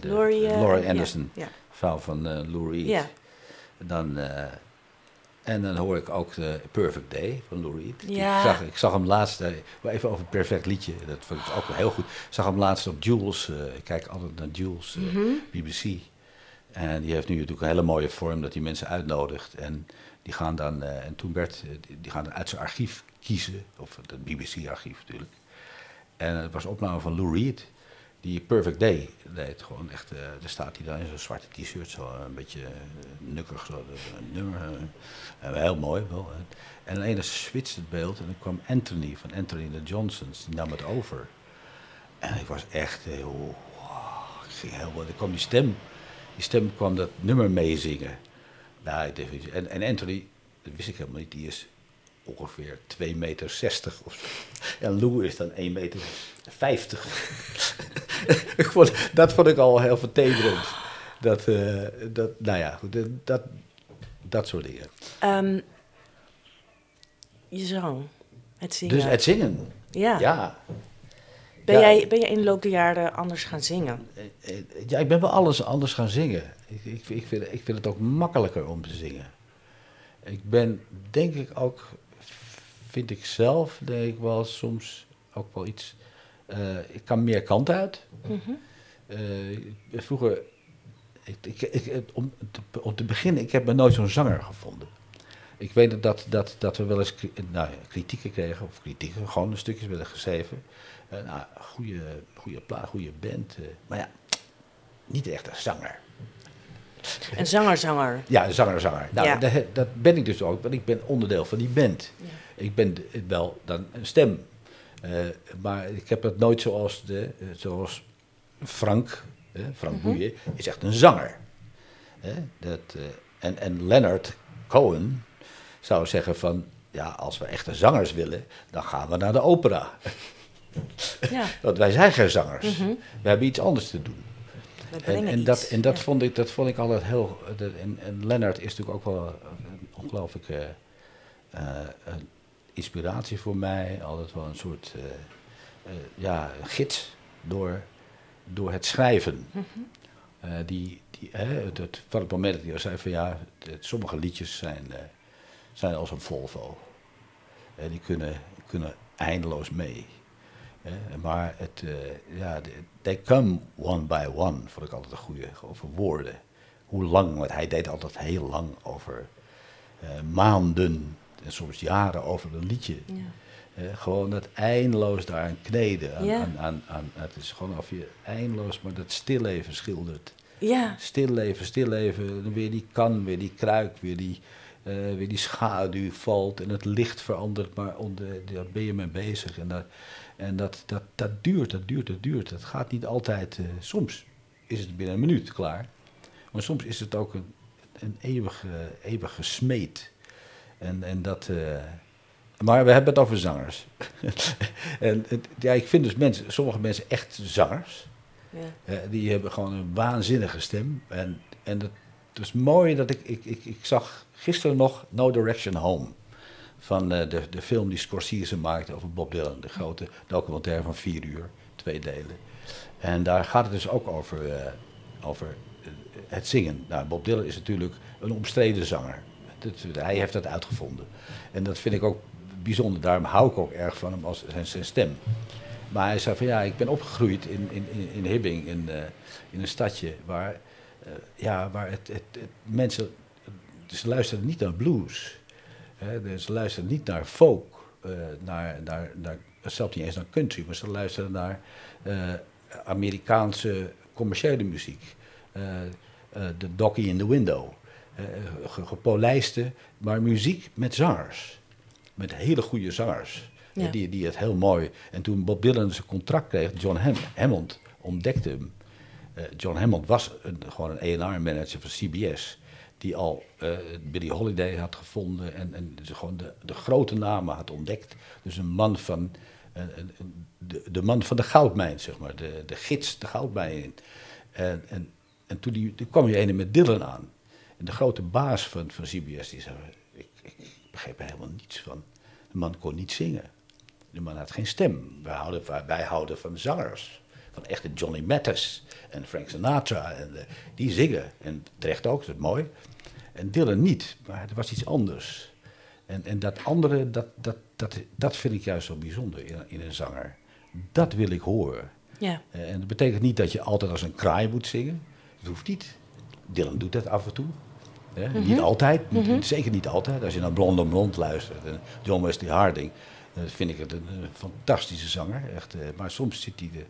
De, Laurie, eh, Laurie ja, Anderson, Ja, vrouw van eh Lou Reed. ja. Dan, eh, en dan hoor ik ook de Perfect Day van Lou Reed. Ja. Ik, zag, ik zag hem laatst, eh, even over een perfect liedje, dat vond ik ook wel heel goed. Ik zag hem laatst op Jules, eh, ik kijk altijd naar Jules, eh, Mhm. BBC. En die heeft nu natuurlijk een hele mooie vorm dat hij mensen uitnodigt. En die gaan dan, eh, en toen werd, eh, die, gaan dan uit zijn archief kiezen, of het BBC-archief natuurlijk. En het was opname van Lou Reed, die Perfect Day deed. Gewoon echt, eh daar staat hij dan in zo'n zwarte t-shirt, zo een beetje eh, nukkig, zo, een nummer. eh, eh, heel mooi wel. En ene switcht het beeld en dan kwam Anthony van Anthony the Johnsons, die nam het over. En ik was echt heel, wow, ik ging heel, er kwam die stem, die stem kwam dat nummer meezingen. Nou, en, en Anthony, dat wist ik helemaal niet, die is ongeveer 2,60 meter of zo. En Lou is dan 1,50 meter. ik vond, dat vond ik al heel vertederend. Dat, eh, dat, nou ja, goed, dat, dat, dat soort dingen. Ehm, je zang. Het zingen. Dus het zingen, ja. ja. Ben, ja. jij, ben jij in de loop der jaren anders gaan zingen? Eh, eh, Ja, ik ben wel alles anders gaan zingen. Ik, ik, ik, vind, ik vind het ook makkelijker om te zingen. Ik ben, denk ik ook, vind ik zelf, denk ik wel soms ook wel iets. eh, ik kan meer kant uit. Mhm. Eh, vroeger, ik, ik, ik, om, te, om te beginnen, ik heb me nooit zo'n zanger gevonden. Ik weet dat, dat, dat we wel eens nou, ja, kritieken kregen, of kritieken, gewoon stukjes werden geschreven. Eh, nou, goede, goede plaat, goede band. maar ja, niet echt een zanger. Een zanger-zanger. Ja, een zanger, zanger. Nou, Ja. dat, dat ben ik dus ook, want ik ben onderdeel van die band. Ik ben wel dan een stem. Eh, maar ik heb het nooit zoals, de, eh, zoals Frank, eh, Frank Boeien, is echt een zanger. Dat, eh, en, en Leonard Cohen zou zeggen van, ja, als we echte zangers willen, dan gaan we naar de opera. Ja, Want wij zijn geen zangers. We hebben iets anders te doen. En, dat, en dat, Ja. vond ik, dat vond ik altijd heel. de- en, en Lennart is natuurlijk ook wel een ongelooflijke een inspiratie voor mij. Altijd wel een soort eh, eh, ja, gids door, door het schrijven. Eh, die, die, hè, dat, van het moment dat hij al zei van ja, sommige liedjes zijn, zijn als een Volvo. Die kunnen, kunnen eindeloos mee. Eh, maar het, ja, they come one by one, vond ik altijd een goede over woorden. Hoe lang, want hij deed altijd heel lang over maanden en soms jaren over een liedje. Ja. Gewoon dat eindeloos daaraan kneden. Aan, Ja. aan, aan, aan- het is gewoon of je eindeloos maar dat stilleven schildert. ja, Stilleven, stilleven, dan weer die kan, weer die kruik, weer die, eh, weer die schaduw valt en het licht verandert, maar onder, daar ben je mee bezig. En, dat, en dat, dat, dat duurt, dat duurt, dat duurt. Dat gaat niet altijd, eh, soms is het binnen een minuut klaar, maar soms is het ook een, een eeuwige, eeuwige. En, en dat, eh, maar we hebben het over zangers. en het- ja, ik vind dus mensen, sommige mensen echt zangers. ja. Eh, die hebben gewoon een waanzinnige stem. En, en het, het is mooi dat ik, ik, ik, ik zag gisteren nog No Direction Home. Van eh, de, de film die Scorsese maakte over Bob Dylan. De grote documentaire van vier uur, twee delen. En daar gaat het dus ook over, over het zingen. Nou, Bob Dylan is natuurlijk een omstreden zanger. Dat, hij heeft dat uitgevonden. En dat vind ik ook bijzonder. Daarom hou ik ook erg van hem als zijn, zijn stem. Maar hij zei van ja, ik ben opgegroeid in, in, in, in Hibbing, in, eh, in een stadje waar, eh, ja, waar het, het, mensen, ze luisteren niet naar blues. Hè, ze luisteren niet naar folk, eh, naar, naar, zelfs niet eens naar country, maar ze luisteren naar Amerikaanse commerciële muziek. De Doggy in the Window. Eh, ge- gepolijste, maar muziek met zangers. Met hele goede zangers. Ja. Die, die het heel mooi. En toen Bob Dylan zijn contract kreeg, John Ham- Hammond ontdekte hem. Eh, John Hammond was een, gewoon een A&R-manager van CBS. Die al eh Billie Holiday had gevonden en, en dus gewoon de, de grote namen had ontdekt. Dus een man van, de, de man van de goudmijn, zeg maar. De, de gids, de goudmijn. En, en, en toen, die, toen kwam je ene met Dylan aan. En de grote baas van, van CBS, die zei, ik, ik begreep er helemaal niets van. De man kon niet zingen. De man had geen stem. Wij houden, wij, houden van zangers. Van echte Johnny Mathis en Frank Sinatra. En, eh, die zingen. En terecht ook, dat is mooi. En Dylan niet, maar er was iets anders. En, en dat andere, dat, dat, dat, dat vind ik juist zo bijzonder in, in een zanger. Dat wil ik horen. ja. Eh, En dat betekent niet dat je altijd als een kraai moet zingen. Dat hoeft niet. Dylan doet dat af en toe. Hè? Niet altijd, niet- zeker niet altijd. Als je naar Blonde Blond luistert, en John Wesley Harding, dan vind ik het een, een fantastische zanger. Echt, eh, maar soms zit hij, de,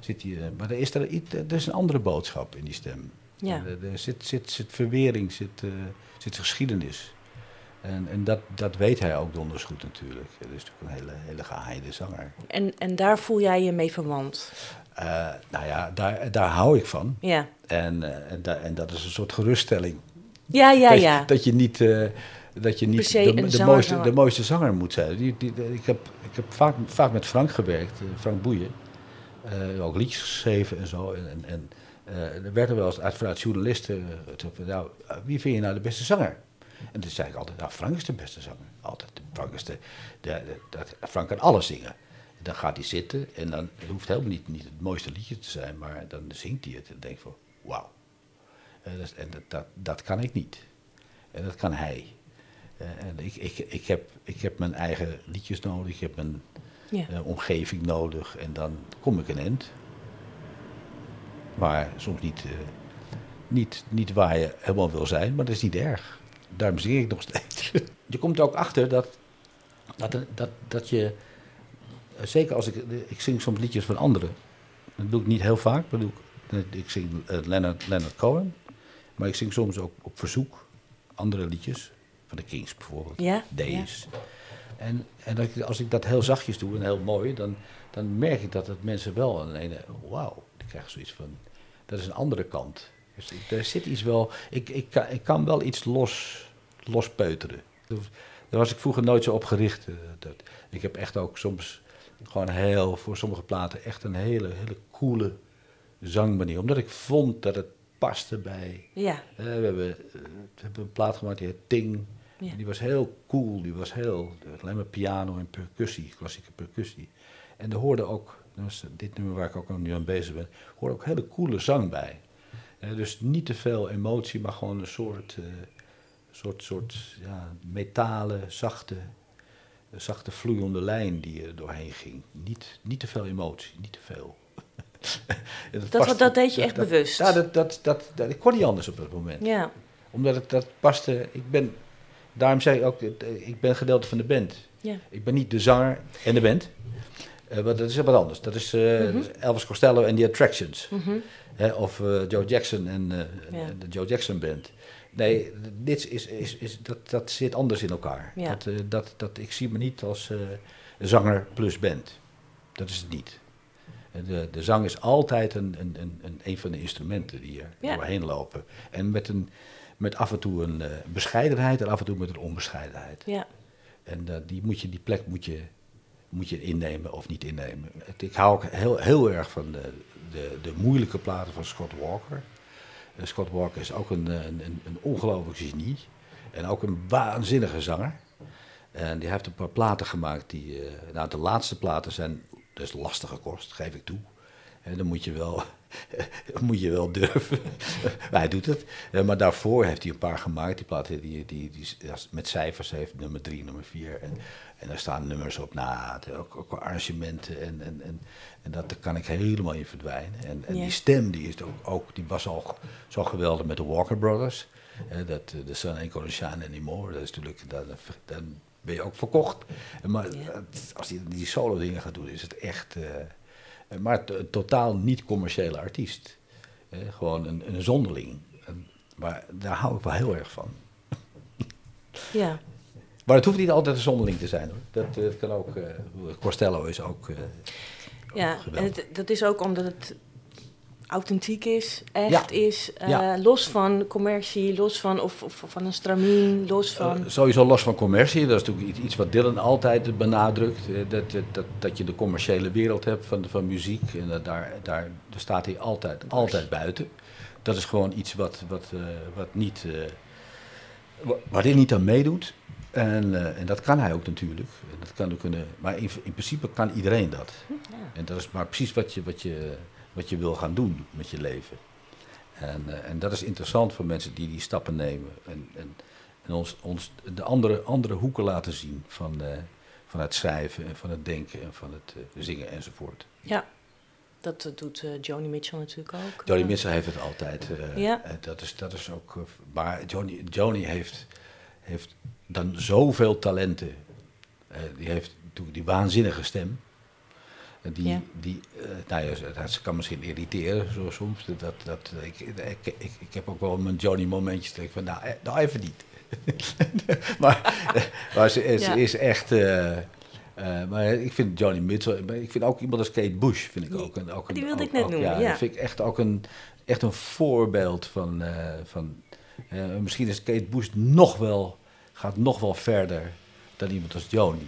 zit hij eh, maar er is, er, iets- er is een andere boodschap in die stem. Ja. Er, er zit, zit, zit verwering, zit, eh, zit geschiedenis. En, en dat, dat weet hij ook donders goed natuurlijk. Het is natuurlijk een hele, hele geheide zanger. En, en daar voel jij je mee verwant. Eh, nou ja, daar, daar hou ik van. Ja, En, eh, en, da- en dat is een soort geruststelling. Ja, ja. dat, ja. dat je niet, eh, dat je niet de, de, zanger mooiste, zou- de mooiste zanger moet zijn. Die, die, die- ik heb, ik heb vaak, vaak met Frank gewerkt, eh, Frank Boeien. Eh, ook liedjes geschreven en zo. En, en, en er werden wel eens uit, vanuit journalisten, nou, wie vind je nou de beste zanger? En toen zei ik altijd, nou, Frank is de beste zanger. Altijd. Frank, is de, de, Frank kan alles zingen. En dan gaat hij zitten en dan het hoeft helemaal niet, niet het mooiste liedje te zijn, maar dan zingt hij het en dan denk ik van, wauw. Eh, dat, en dat, dat, dat kan ik niet. En dat kan hij. Eh, en ik, ik, ik, heb, ik heb mijn eigen liedjes nodig, ik heb mijn Ja. eh, omgeving nodig en dan kom ik een eind. Maar soms niet, niet, niet waar je helemaal wil zijn, maar dat is niet erg. Daarom zing ik nog steeds. je komt er ook achter dat, dat, dat, dat je, zeker als ik, ik zing soms liedjes van anderen, dat doe ik niet heel vaak, maar doe ik Ik zing Leonard, Leonard Cohen. Maar ik zing soms ook op verzoek andere liedjes. Van de Kings bijvoorbeeld. Ja, Days. En, en als ik dat heel zachtjes doe en heel mooi, dan, dan merk ik dat het mensen wel een ene, wauw, ik krijg zoiets van, dat is een andere kant. Dus er zit iets wel, ik, ik, kan, ik kan wel iets los, lospeuteren. Daar was ik vroeger nooit zo op gericht. eh, Dat, ik heb echt ook soms gewoon heel, voor sommige platen, echt een hele, hele coole zangmanier. Omdat ik vond dat het paste bij Ja, eh, we, hebben, eh, we hebben een plaat gemaakt die heet Ting. Ja. Die was heel cool, die was heel, alleen maar piano en percussie, klassieke percussie. En er hoorde ook, was dit nummer waar ik ook nu aan bezig ben, hoorde ook hele coole zang bij. Eh, dus niet te veel emotie, maar gewoon een soort, soort, soort ja, metalen, zachte, zachte vloeiende lijn die er doorheen ging. Niet, niet te veel emotie, niet te veel. Dat- dat deed je echt bewust? Ja, dat, dat, dat, dat, ik kon niet anders op dat moment ja, omdat het dat paste. Ik ben, daarom zei ik ook, ik ben gedeelte van de band. ja. Ik ben niet de zanger en de band. Eh, want dat is wat anders. Dat is, eh, Mhm. Elvis Costello en The Attractions. Hè, of eh, Joe Jackson en Ja. de Joe Jackson Band. Nee, dit is, is, is, dat, dat zit anders in elkaar. Ja. Dat, dat, dat, ik zie me niet als zanger plus band. Dat is het niet. De, de zang is altijd een, een, een, een, een van de instrumenten die er Ja. doorheen lopen. En met, een, met af en toe een eh, bescheidenheid en af en toe met een onbescheidenheid. ja. En eh, die, moet je, die plek moet je, moet je innemen of niet innemen. Het- ik hou ook heel, heel erg van de, de, de moeilijke platen van Scott Walker. Eh, Scott Walker is ook een, een, een, een ongelooflijk genie. En ook een waanzinnige zanger. En die heeft een paar platen gemaakt die... nou, de laatste platen zijn... Dat is lastige kost, geef ik toe. En dan moet je wel, moet je wel durven. maar hij doet het. Eh, maar daarvoor heeft hij een paar gemaakt. Die platen die, die, die, met cijfers heeft, nummer drie, nummer vier. En, en daar staan nummers op na, de- ook, ook arrangementen. En, en, en, en dat, daar kan ik helemaal in verdwijnen. En, en Ja. die stem die is ook, ook, die was al zo geweldig met de Walker Brothers. Dat eh, The Sun Ain't Gonna Shine Anymore. Dat is natuurlijk, dan, dan ben je ook verkocht. Maar als hij die solo dingen gaat doen, is het echt... eh, maar totaal niet commerciële artiest. Eh, gewoon een, een zonderling. Maar daar hou ik wel heel erg van. ja. Maar het hoeft niet altijd een zonderling te zijn hoor. Dat, dat kan ook. Costello is ook. Ja, en het, dat is ook omdat het authentiek is, echt is, eh, Ja. los van commercie, los van, of, of van een stramien, los van... Eh, sowieso los van commercie. Dat is natuurlijk iets, wat Dylan altijd benadrukt. eh, Dat, dat, dat, je de commerciële wereld hebt van, van muziek. En dat daar, daar, daar staat hij altijd, altijd buiten. Dat is gewoon iets wat, wat, wat niet, wa- waar hij niet aan meedoet. En, en dat kan hij ook natuurlijk. En dat kan ook kunnen, maar in, in principe kan iedereen dat. En dat is maar precies wat je, wat je, wat je wil gaan doen met je leven. En, eh, en dat is interessant voor mensen die die stappen nemen. En, en, en ons, ons de andere, andere hoeken laten zien van, eh, van het schrijven en van het denken en van het eh, zingen enzovoort. Ja, dat doet eh, Joni Mitchell natuurlijk ook. Joni Mitchell heeft het altijd. Ja. dat, is, dat is ook. maar Joni, Joni heeft, heeft dan zoveel talenten. Die heeft natuurlijk die waanzinnige stem. Die, Ja. die, eh, nou ja, ze- dat kan misschien irriteren zo soms. Dat, dat, ik, ik, ik, ik heb ook wel mijn Joni momentjes. Dat ik van, nou, eh, nou even niet. maar, eh, maar ze, is- Ja. is echt... maar ik vind Johnny Mitchell, maar ik vind ook iemand als Kate Bush, vind ik ook een... Ook een Die wilde ook- ik net ook- noemen, Ja, ja. dat vind ik echt ook een, echt een voorbeeld van... van misschien is Kate Bush nog wel, gaat nog wel verder dan iemand als Joni.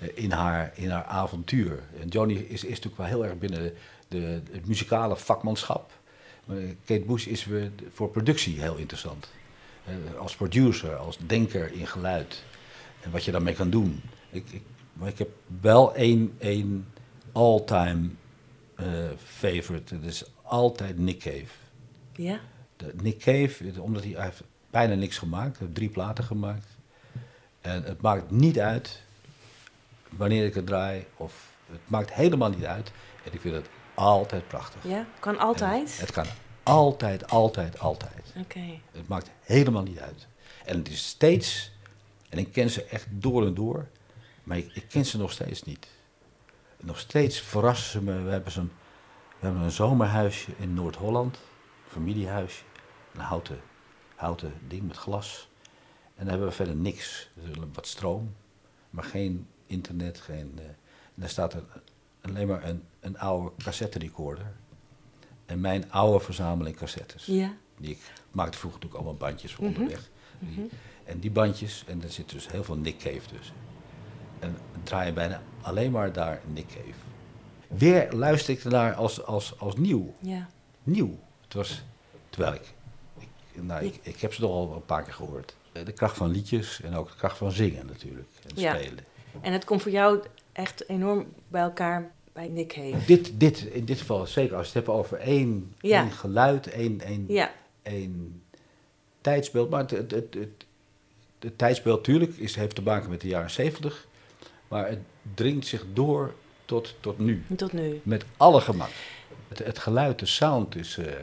Eh, In haar, in haar avontuur. En Joni is, is natuurlijk wel heel erg binnen de, het muzikale vakmanschap. Maar Kate Bush is weer voor productie heel interessant. Eh, als producer, als denker in geluid. En wat je daarmee kan doen. Ik, ik, maar ik heb wel één, één all-time eh, favorite. Dat is altijd Nick Cave. Ja, De, Nick Cave, eh, omdat hij, hij heeft bijna niks gemaakt. Hij heeft drie platen gemaakt. En het maakt niet uit wanneer ik het draai. Of het maakt helemaal niet uit. En ik vind het altijd prachtig. ja, kan En altijd. Het kan altijd, altijd, altijd. Oké, Het maakt helemaal niet uit. En het is steeds, en ik ken ze echt door en door, maar ik, ik ken ze nog steeds niet. Nog steeds verrassen ze me. We hebben zo'n We hebben een zomerhuisje in Noord-Holland, een familiehuisje, een houten, houten ding met glas. En dan hebben we verder niks, Dus wat stroom, maar geen internet, geen... eh, en daar staat er alleen maar een, een oude cassette recorder. En mijn oude verzameling cassettes. Ja. Die ik maakte vroeger natuurlijk allemaal bandjes voor onderweg. Die- En die bandjes, en er zit dus heel veel Nick Cave tussen. En draai je bijna alleen maar daar Nick Cave. Weer luister ik ernaar als, als, als nieuw. Ja. Nieuw. Het was, terwijl ik, ik, nou, ik, ik heb ze toch al een paar keer gehoord. Eh, De kracht van liedjes en ook de kracht van zingen natuurlijk. En Ja. spelen. En het komt voor jou echt enorm bij elkaar bij Nick Cave. Dit, dit, in dit geval zeker als je het hebt over één, Ja. één geluid, één, één, Ja. één tijdsbeeld. Maar het, het, het, het, het tijdsbeeld natuurlijk is, heeft te maken met de jaren zeventig. Maar het dringt zich door tot, tot nu. Tot nu. Met alle gemak. Het, het geluid, de sound is... eh, eh,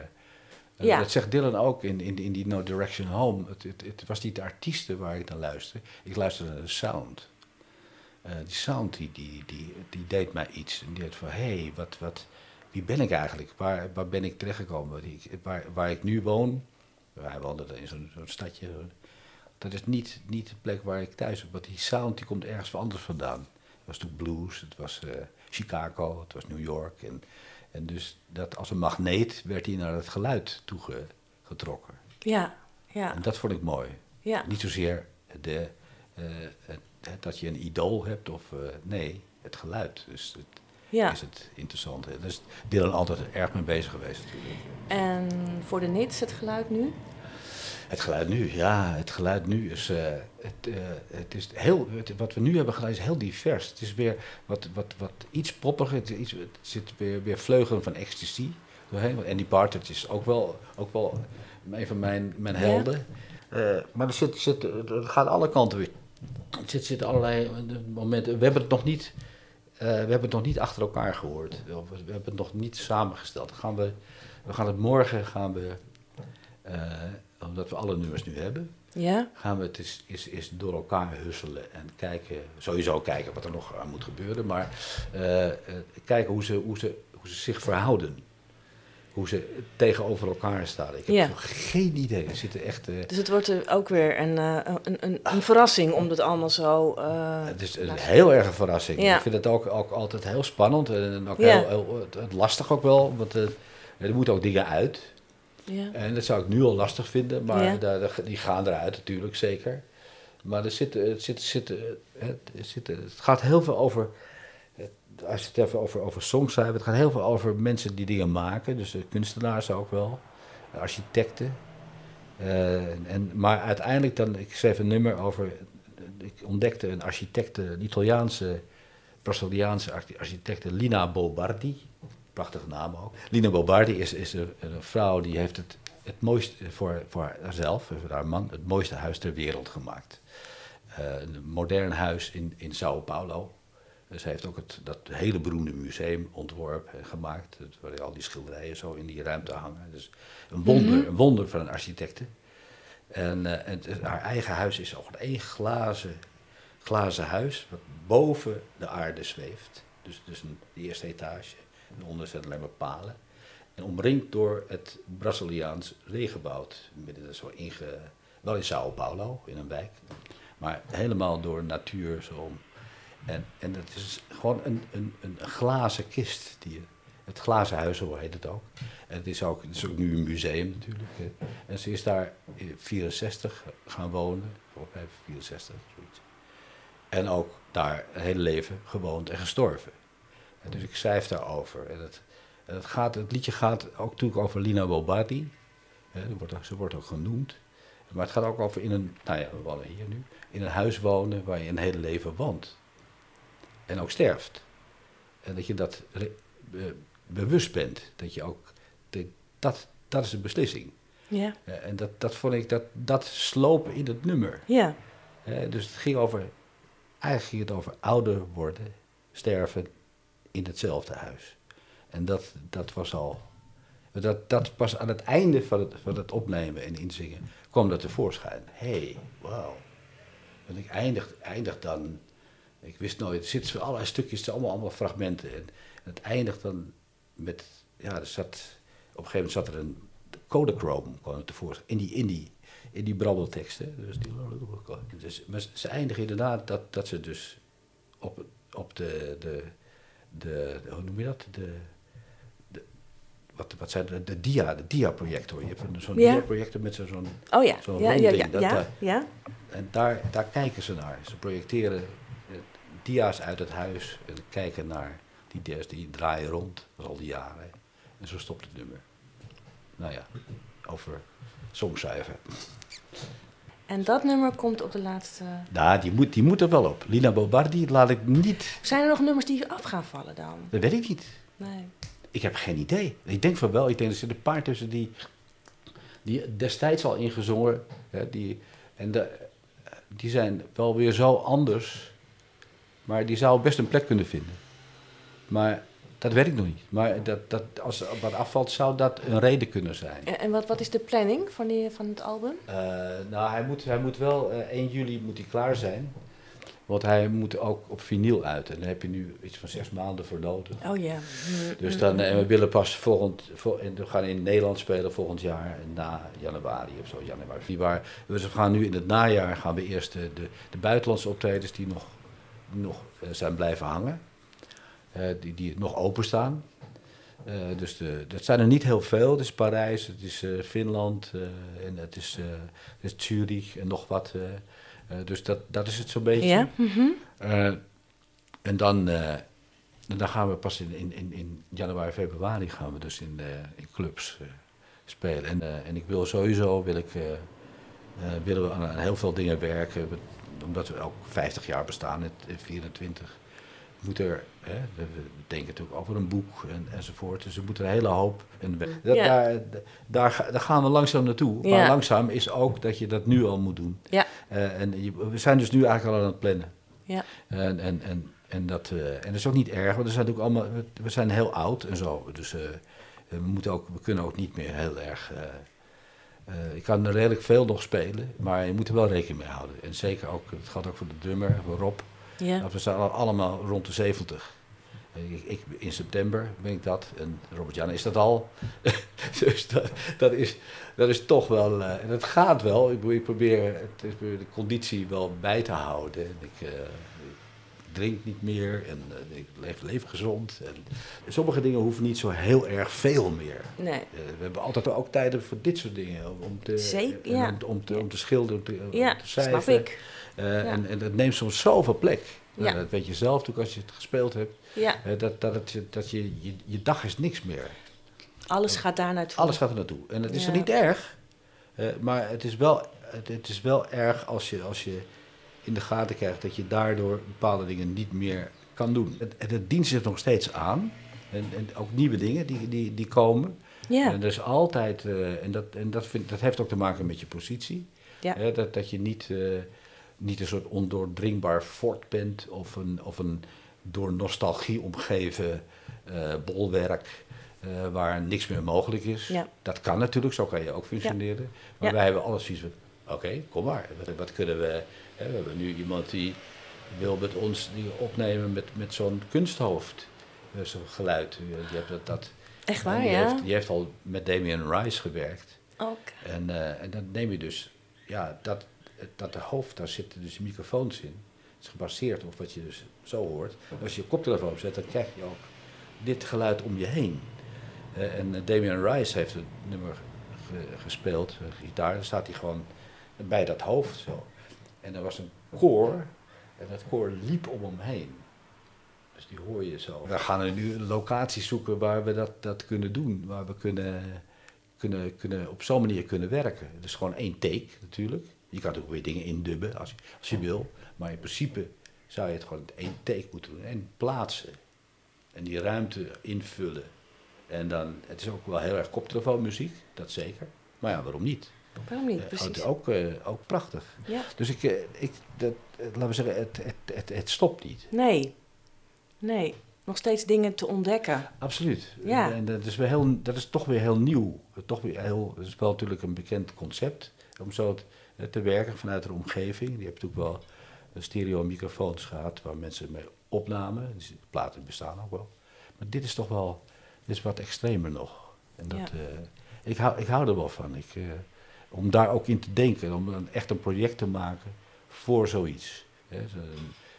Ja. Dat zegt Dylan ook in, in, in die No Direction Home. Het, het, het was niet de artiesten waar ik naar luisterde. Ik luisterde naar de sound. Eh, die sound die, die, die, die deed mij iets. En die had van, hé, hey, wat, wat, wie ben ik eigenlijk? Waar, waar ben ik terechtgekomen? Waar, waar ik nu woon, wij woonden in zo'n zo'n stadje. Dat is niet, niet de plek waar ik thuis ben. Want die sound die komt ergens van anders vandaan. Het was toen blues, het was eh, Chicago, het was New York. En, en dus dat als een magneet werd hij naar het geluid toegetrokken. Ja. Ja. En dat vond ik mooi. Ja. Niet zozeer de, eh, het dat je een idool hebt, of eh, nee, het geluid. Dus het, Ja. is het interessant. Daar is Dylan altijd erg mee bezig geweest natuurlijk. En voor de nits het geluid nu? Het geluid nu, ja, het geluid nu is, eh, het, eh, het is heel, het- wat we nu hebben gedaan is heel divers. Het is weer wat, wat, wat iets poppiger, het, is iets, het zit weer, weer vleugelen van ecstasy doorheen. Want Andy Partridge is ook wel, ook wel een van mijn, mijn Ja. helden. Eh, maar er zit, zit, het gaat alle kanten weer. Er zit, zitten allerlei momenten. We hebben het nog niet, eh, we hebben het nog niet achter elkaar gehoord. We hebben het nog niet samengesteld. Gaan we, we gaan het morgen gaan we, eh, omdat we alle nummers nu hebben, Ja. gaan we het eens, eens, eens door elkaar husselen en kijken, sowieso kijken wat er nog aan moet gebeuren, maar eh, kijken hoe ze, hoe, ze, hoe ze zich verhouden. Hoe ze tegenover elkaar staan. Ik heb Ja. nog geen idee. Er zitten echt. eh, Dus het wordt ook weer een, eh, een, een, een verrassing om dat allemaal zo... eh, Het is een heel erg een verrassing. Ja. Ik vind het ook, ook altijd heel spannend en ook Ja. heel, lastig ook wel, want er moeten ook dingen uit. ja. En dat zou ik nu al lastig vinden, maar daar- die gaan eruit natuurlijk, zeker. Maar er zit, het, zit, zit, het, zit, het gaat heel veel over, als je het even over, over songs hebt, het gaat heel veel over mensen die dingen maken, dus kunstenaars ook wel, architecten. Eh, en, maar uiteindelijk dan, ik schreef een nummer over, ik ontdekte een architecte, een Italiaanse, Braziliaanse archi- architecte Lina Bobardi. Prachtige naam ook. Lina Bobardi is, is een, vrouw die heeft het, het mooiste voor, voor haarzelf, voor haar man, het mooiste huis ter wereld gemaakt. Eh, een modern huis in, in Sao Paulo. Dus Ze heeft ook het, dat hele beroemde museum ontworpen en gemaakt. Waar al die schilderijen zo in die ruimte hangen. Dus een wonder, een wonder van een architecte. En, eh, en het- haar eigen huis is ook één glazen, glazen huis, wat boven de aarde zweeft. Dus, dus een, de eerste etage. En onder zijn alleen maar palen. En omringd door het Braziliaans regenwoud. Midden zo inge, wel in Sao Paulo, in een wijk. Maar helemaal door natuur zo. En, en het is gewoon een, een, een glazen kist. Die, het glazen huis, heet het ook. En het is ook, het is ook nu een museum natuurlijk. En ze is daar in 64 gaan wonen. Volgens mij 64, zoiets. En ook daar een hele leven gewoond en gestorven. En dus ik schrijf daarover. En het, en het, gaat, het liedje gaat ook natuurlijk over Lina ook- ze wordt ook genoemd. Maar het gaat ook over in een, nou ja, we wonen hier nu, in een huis wonen waar je een hele leven woont. En ook sterft. En dat je dat be- bewust bent. Dat je ook, de- dat, dat is een beslissing. Ja. Eh, En dat, dat vond ik, dat, dat sloop in het nummer. Ja. Eh, dus het ging over, eigenlijk ging het over ouder worden, sterven in hetzelfde huis. En dat, dat was al, dat, dat pas aan het einde van het, van het opnemen en inzingen kwam dat tevoorschijn. Hé, hey, wauw. En ik eindig, eindig dan, ik wist nooit, er zitten allerlei stukjes, het allemaal, allemaal fragmenten. En het eindigt dan met ja, er zat, op een gegeven moment zat er een Kodachrome kwam er tevoorschijn. In die, in die, in die brabbelteksten. Dus, die, dus, maar ze eindigen inderdaad dat, dat ze dus op, op de, de, de, hoe noem je dat? De, wat, wat zijn de, de dia, de dia-projector. Je hebt een- zo'n Ja. dia-projector met zo'n zo'n Oh ja, Zo'n ja, ja, ja, dat, ja, eh, ja. En daar, daar kijken ze naar. Ze projecteren dia's uit het huis en kijken naar die dia's die draaien rond. Dat al die jaren. En zo stopt het nummer. Nou ja, over songschrijven. En dat nummer komt op de laatste... Nou, die moet, die moet er wel op. Lina Bobardi laat ik niet. Zijn er nog nummers die af gaan vallen dan? Dat weet ik niet. Nee. Ik heb geen idee. Ik denk van wel. Ik denk er zitten een paar tussen die, die destijds al ingezongen. Hè, die, en de, die zijn wel weer zo anders. Maar die zou best een plek kunnen vinden. Maar dat weet ik nog niet. Maar dat, dat, als er wat afvalt, zou dat een reden kunnen zijn. En, wat, wat is de planning van, die, van het album? Eh, nou, hij moet, hij moet wel, eh 1 juli moet hij klaar zijn. Want hij moet ook op vinyl uit. En daar heb je nu iets van zes maanden voor nodig. Oh ja. Dus dan, en we willen pas volgend, vol, en we gaan in Nederland spelen volgend jaar, na januari of zo, januari, februari. Dus we gaan nu in het najaar gaan we eerst de, de, de buitenlandse optredens die nog, nog eh, zijn blijven hangen, eh, die, die nog openstaan. Eh dus de, dat zijn er niet heel veel. Het is Parijs, het is Finland en het is, het is Zurich en nog wat. dus dat, dat is het zo'n beetje. Ja? mhm. En dan, dan gaan we pas in, in, in, in januari, februari gaan we dus in, in clubs spelen. En, en ik wil sowieso, wil ik, willen we aan, aan heel veel dingen werken. Omdat we ook 50 jaar bestaan, in in 24. Moet er, hè, we denken natuurlijk over een boek en, enzovoort. Dus er moet er een hele hoop. En dat, Ja. daar, daar, daar gaan we langzaam naartoe. Ja. Maar langzaam is ook dat je dat nu al moet doen. Ja. Eh, en je- we zijn dus nu eigenlijk al aan het plannen. Ja. En, en, en, en, dat, eh, en dat is ook niet erg, want we zijn natuurlijk allemaal, we- we zijn heel oud en zo. Dus eh, we, moeten ook, we kunnen ook niet meer heel erg. Eh, ik kan er redelijk veel nog spelen, maar je moet er wel rekening mee houden. En zeker ook, het gaat ook voor de drummer, voor Rob. Ja. Nou, we al- allemaal rond de 70. Eh, Ik, ik, in september ben ik dat. En Robert Jan is dat al. dus dat, dat, is, dat is toch wel. eh, en het gaat wel. Ik, probeer het, de conditie wel bij te houden. En ik, eh, drink niet meer en eh, ik leef, leef gezond. En sommige dingen hoeven niet zo heel erg veel meer. Nee. Eh, we hebben altijd ook tijden voor dit soort dingen. Om te, Zeker, ja. Om, om, te, om te schilderen, om te, om Ja, te snap ik. Eh, en, en dat neemt soms zoveel plek. Nou, Ja. dat weet je zelf natuurlijk als je het gespeeld hebt. Ja. dat dat, het, dat je, je, je dag is niks meer. Alles gaat daar naartoe. Alles gaat er naartoe. En het is er niet erg. maar het is wel, het is wel erg als je, als je in de gaten krijgt dat je daardoor bepaalde dingen niet meer kan doen. Het, het, dient zich nog steeds aan. En, en ook nieuwe dingen die, die, die komen. Ja. En er is altijd, eh, en, dat, en dat, vind, dat heeft ook te maken met je positie. Ja. Hè, dat, dat je niet, eh, niet een soort ondoordringbaar fort bent of een, of een door nostalgie omgeven eh, bolwerk eh, waar niks meer mogelijk is. Ja. Dat kan natuurlijk, zo kan je ook functioneren. Maar Ja. wij hebben alles zoiets van, oké, kom maar. Wat, wat kunnen we... We hebben nu iemand die wil met ons die opnemen met, met zo'n kunsthoofd. eh, Zo'n geluid. Die hebt dat, dat, Echt waar, die ja? Heeft, die heeft al met Damien Rice gewerkt. Oké. En, eh, en dan neem je dus, ja, dat, dat de hoofd, daar zitten dus microfoons in. Het is gebaseerd op wat je dus zo hoort. Als je je koptelefoon opzet, dan krijg je ook dit geluid om je heen. Eh, en eh, Damien Rice heeft het nummer ge- gespeeld, eh, gitaar. Dan staat hij gewoon bij dat hoofd zo. En er was een koor, en dat koor liep om hem heen. Dus die hoor je zo. We gaan nu een locatie zoeken waar we dat, dat kunnen doen. Waar we kunnen, kunnen, kunnen, op zo'n manier kunnen werken. Dus gewoon één take natuurlijk. Je kan ook weer dingen indubben als, je- als je wil. Maar in principe zou je het gewoon één take moeten doen. En plaatsen. En die ruimte invullen. En dan, het is ook wel heel erg koptelefoonmuziek, dat zeker. Maar ja, waarom niet? Waarom niet? Eh, Precies. ook, eh, ook prachtig. Ja. Dus ik, eh, ik dat, laten we zeggen, het, het, het, het stopt niet. Nee. Nee. Nog steeds dingen te ontdekken. Absoluut. Ja. En dat is, wel heel, dat is toch weer heel nieuw. Toch weer heel, dat is wel natuurlijk een bekend concept om zo te, werken vanuit de omgeving. Die hebben natuurlijk wel stereo microfoons gehad waar mensen mee opnamen. Dus platen bestaan ook wel. Maar dit is toch wel is wat extremer nog. En dat, Ja. ik, hou, ik hou er wel van. Ik, om daar ook in te denken, om een, echt een project te maken voor zoiets. Hè,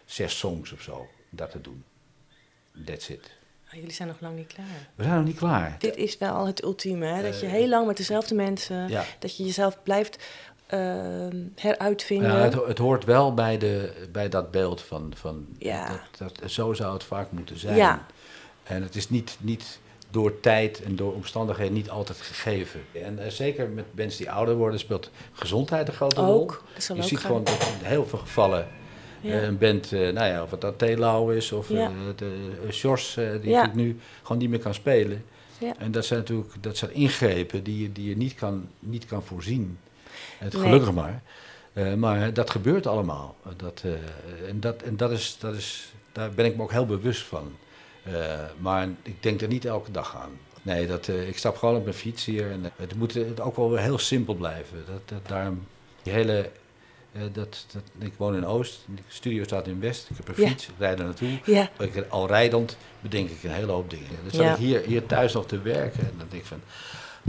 zes songs of zo, dat te doen. That's it. Ah, jullie zijn nog lang niet klaar. We zijn nog niet klaar. Dit is wel het ultieme, hè? dat je Eh, heel lang met dezelfde mensen, Ja. dat je jezelf blijft ehm, heruitvinden. Ja, het, het hoort wel bij, de, bij dat beeld van, van Ja. dat, dat, zo zou het vaak moeten zijn. Ja. En het is niet, niet door tijd en door omstandigheden niet altijd gegeven. En eh, zeker met mensen die ouder worden speelt gezondheid een grote rol. Ook, dat Je ook ziet gaan. gewoon dat in heel veel gevallen Ja. eh, een band, eh, nou ja, of het dan Telau is of Ja. de Sjors, die Ja. natuurlijk nu gewoon niet meer kan spelen. Ja. En dat zijn natuurlijk dat zijn ingrepen die je, die je niet, kan, niet kan voorzien. Het, Nee. Gelukkig maar. Maar dat gebeurt allemaal. Dat, en dat, en dat is, dat is, daar ben ik me ook heel bewust van. Eh, maar ik denk er niet elke dag aan. Nee, dat, eh, ik stap gewoon op mijn fiets hier. En eh, het moet eh, ook wel weer heel simpel blijven. Dat, dat, daarom die hele... dat, dat, ik woon in Oost, de studio staat in West. Ik heb een Ja. fiets, ik rijd er naartoe. Ja, Ik, al rijdend bedenk ik een hele hoop dingen. Dan zat Ja. ik hier, hier thuis nog te werken en dan denk ik van...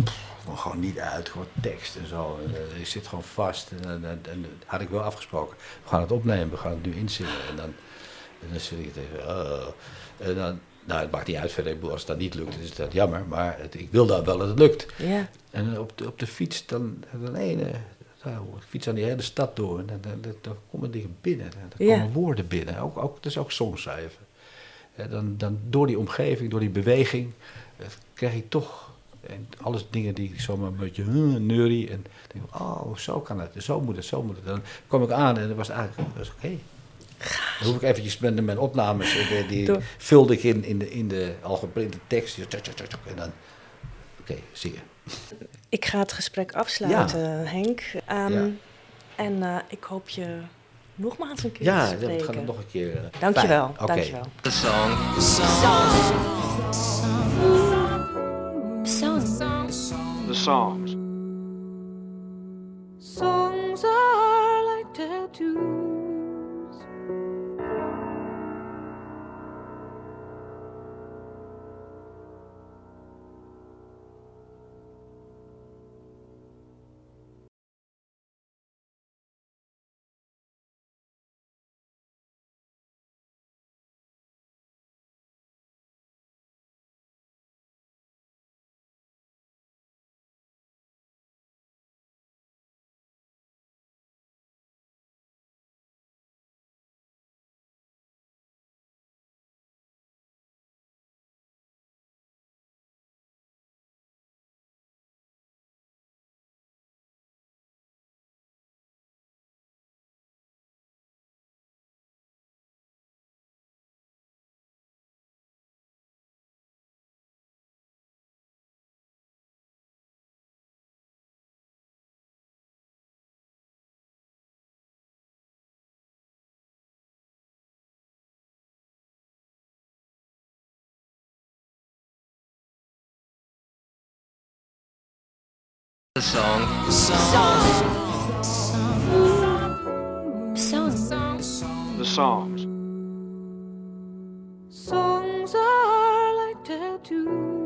pff, gewoon niet uit, gewoon tekst en zo. En, ik zit gewoon vast. En, en, had ik wel afgesproken. We gaan het opnemen, we gaan het nu inzingen. En dan, en dan zit ik tegen... Oh. En dan, nou, het maakt niet uit verder. Ik bedoel, Als dan niet lukt, is dat jammer. Maar het, ik wil dan wel dat het lukt. ja. En op de, op de fiets, dan, dan ene, nou, ik fiets aan die hele stad door en dan, dan, dan, dan komen dingen binnen, dan Ja. komen woorden binnen. Ook, ook, dat is ook songschrijven. Dan, dan door die omgeving, door die beweging, eh, krijg ik toch en alles dingen die ik zomaar een beetje huh, neurie. En denk oh, zo kan het, zo moet het, zo moet het. Dan kwam ik aan en dat was eigenlijk, dat was oké. Dan hoef ik eventjes met mijn opnames, eh, die, die vulde ik in, in de, in de algebrinde tekst. En dan, oké, zingen. Ik ga het gesprek afsluiten, Henk. Ehm, Ja. En eh, ik hoop je nogmaals een keer Ja, te we spreken. gaan het nog een keer. eh, Dankjewel. Oké. dankjewel. The song. The songs. Songs are like tattoos. The song. The songs. Songs are like tattoos.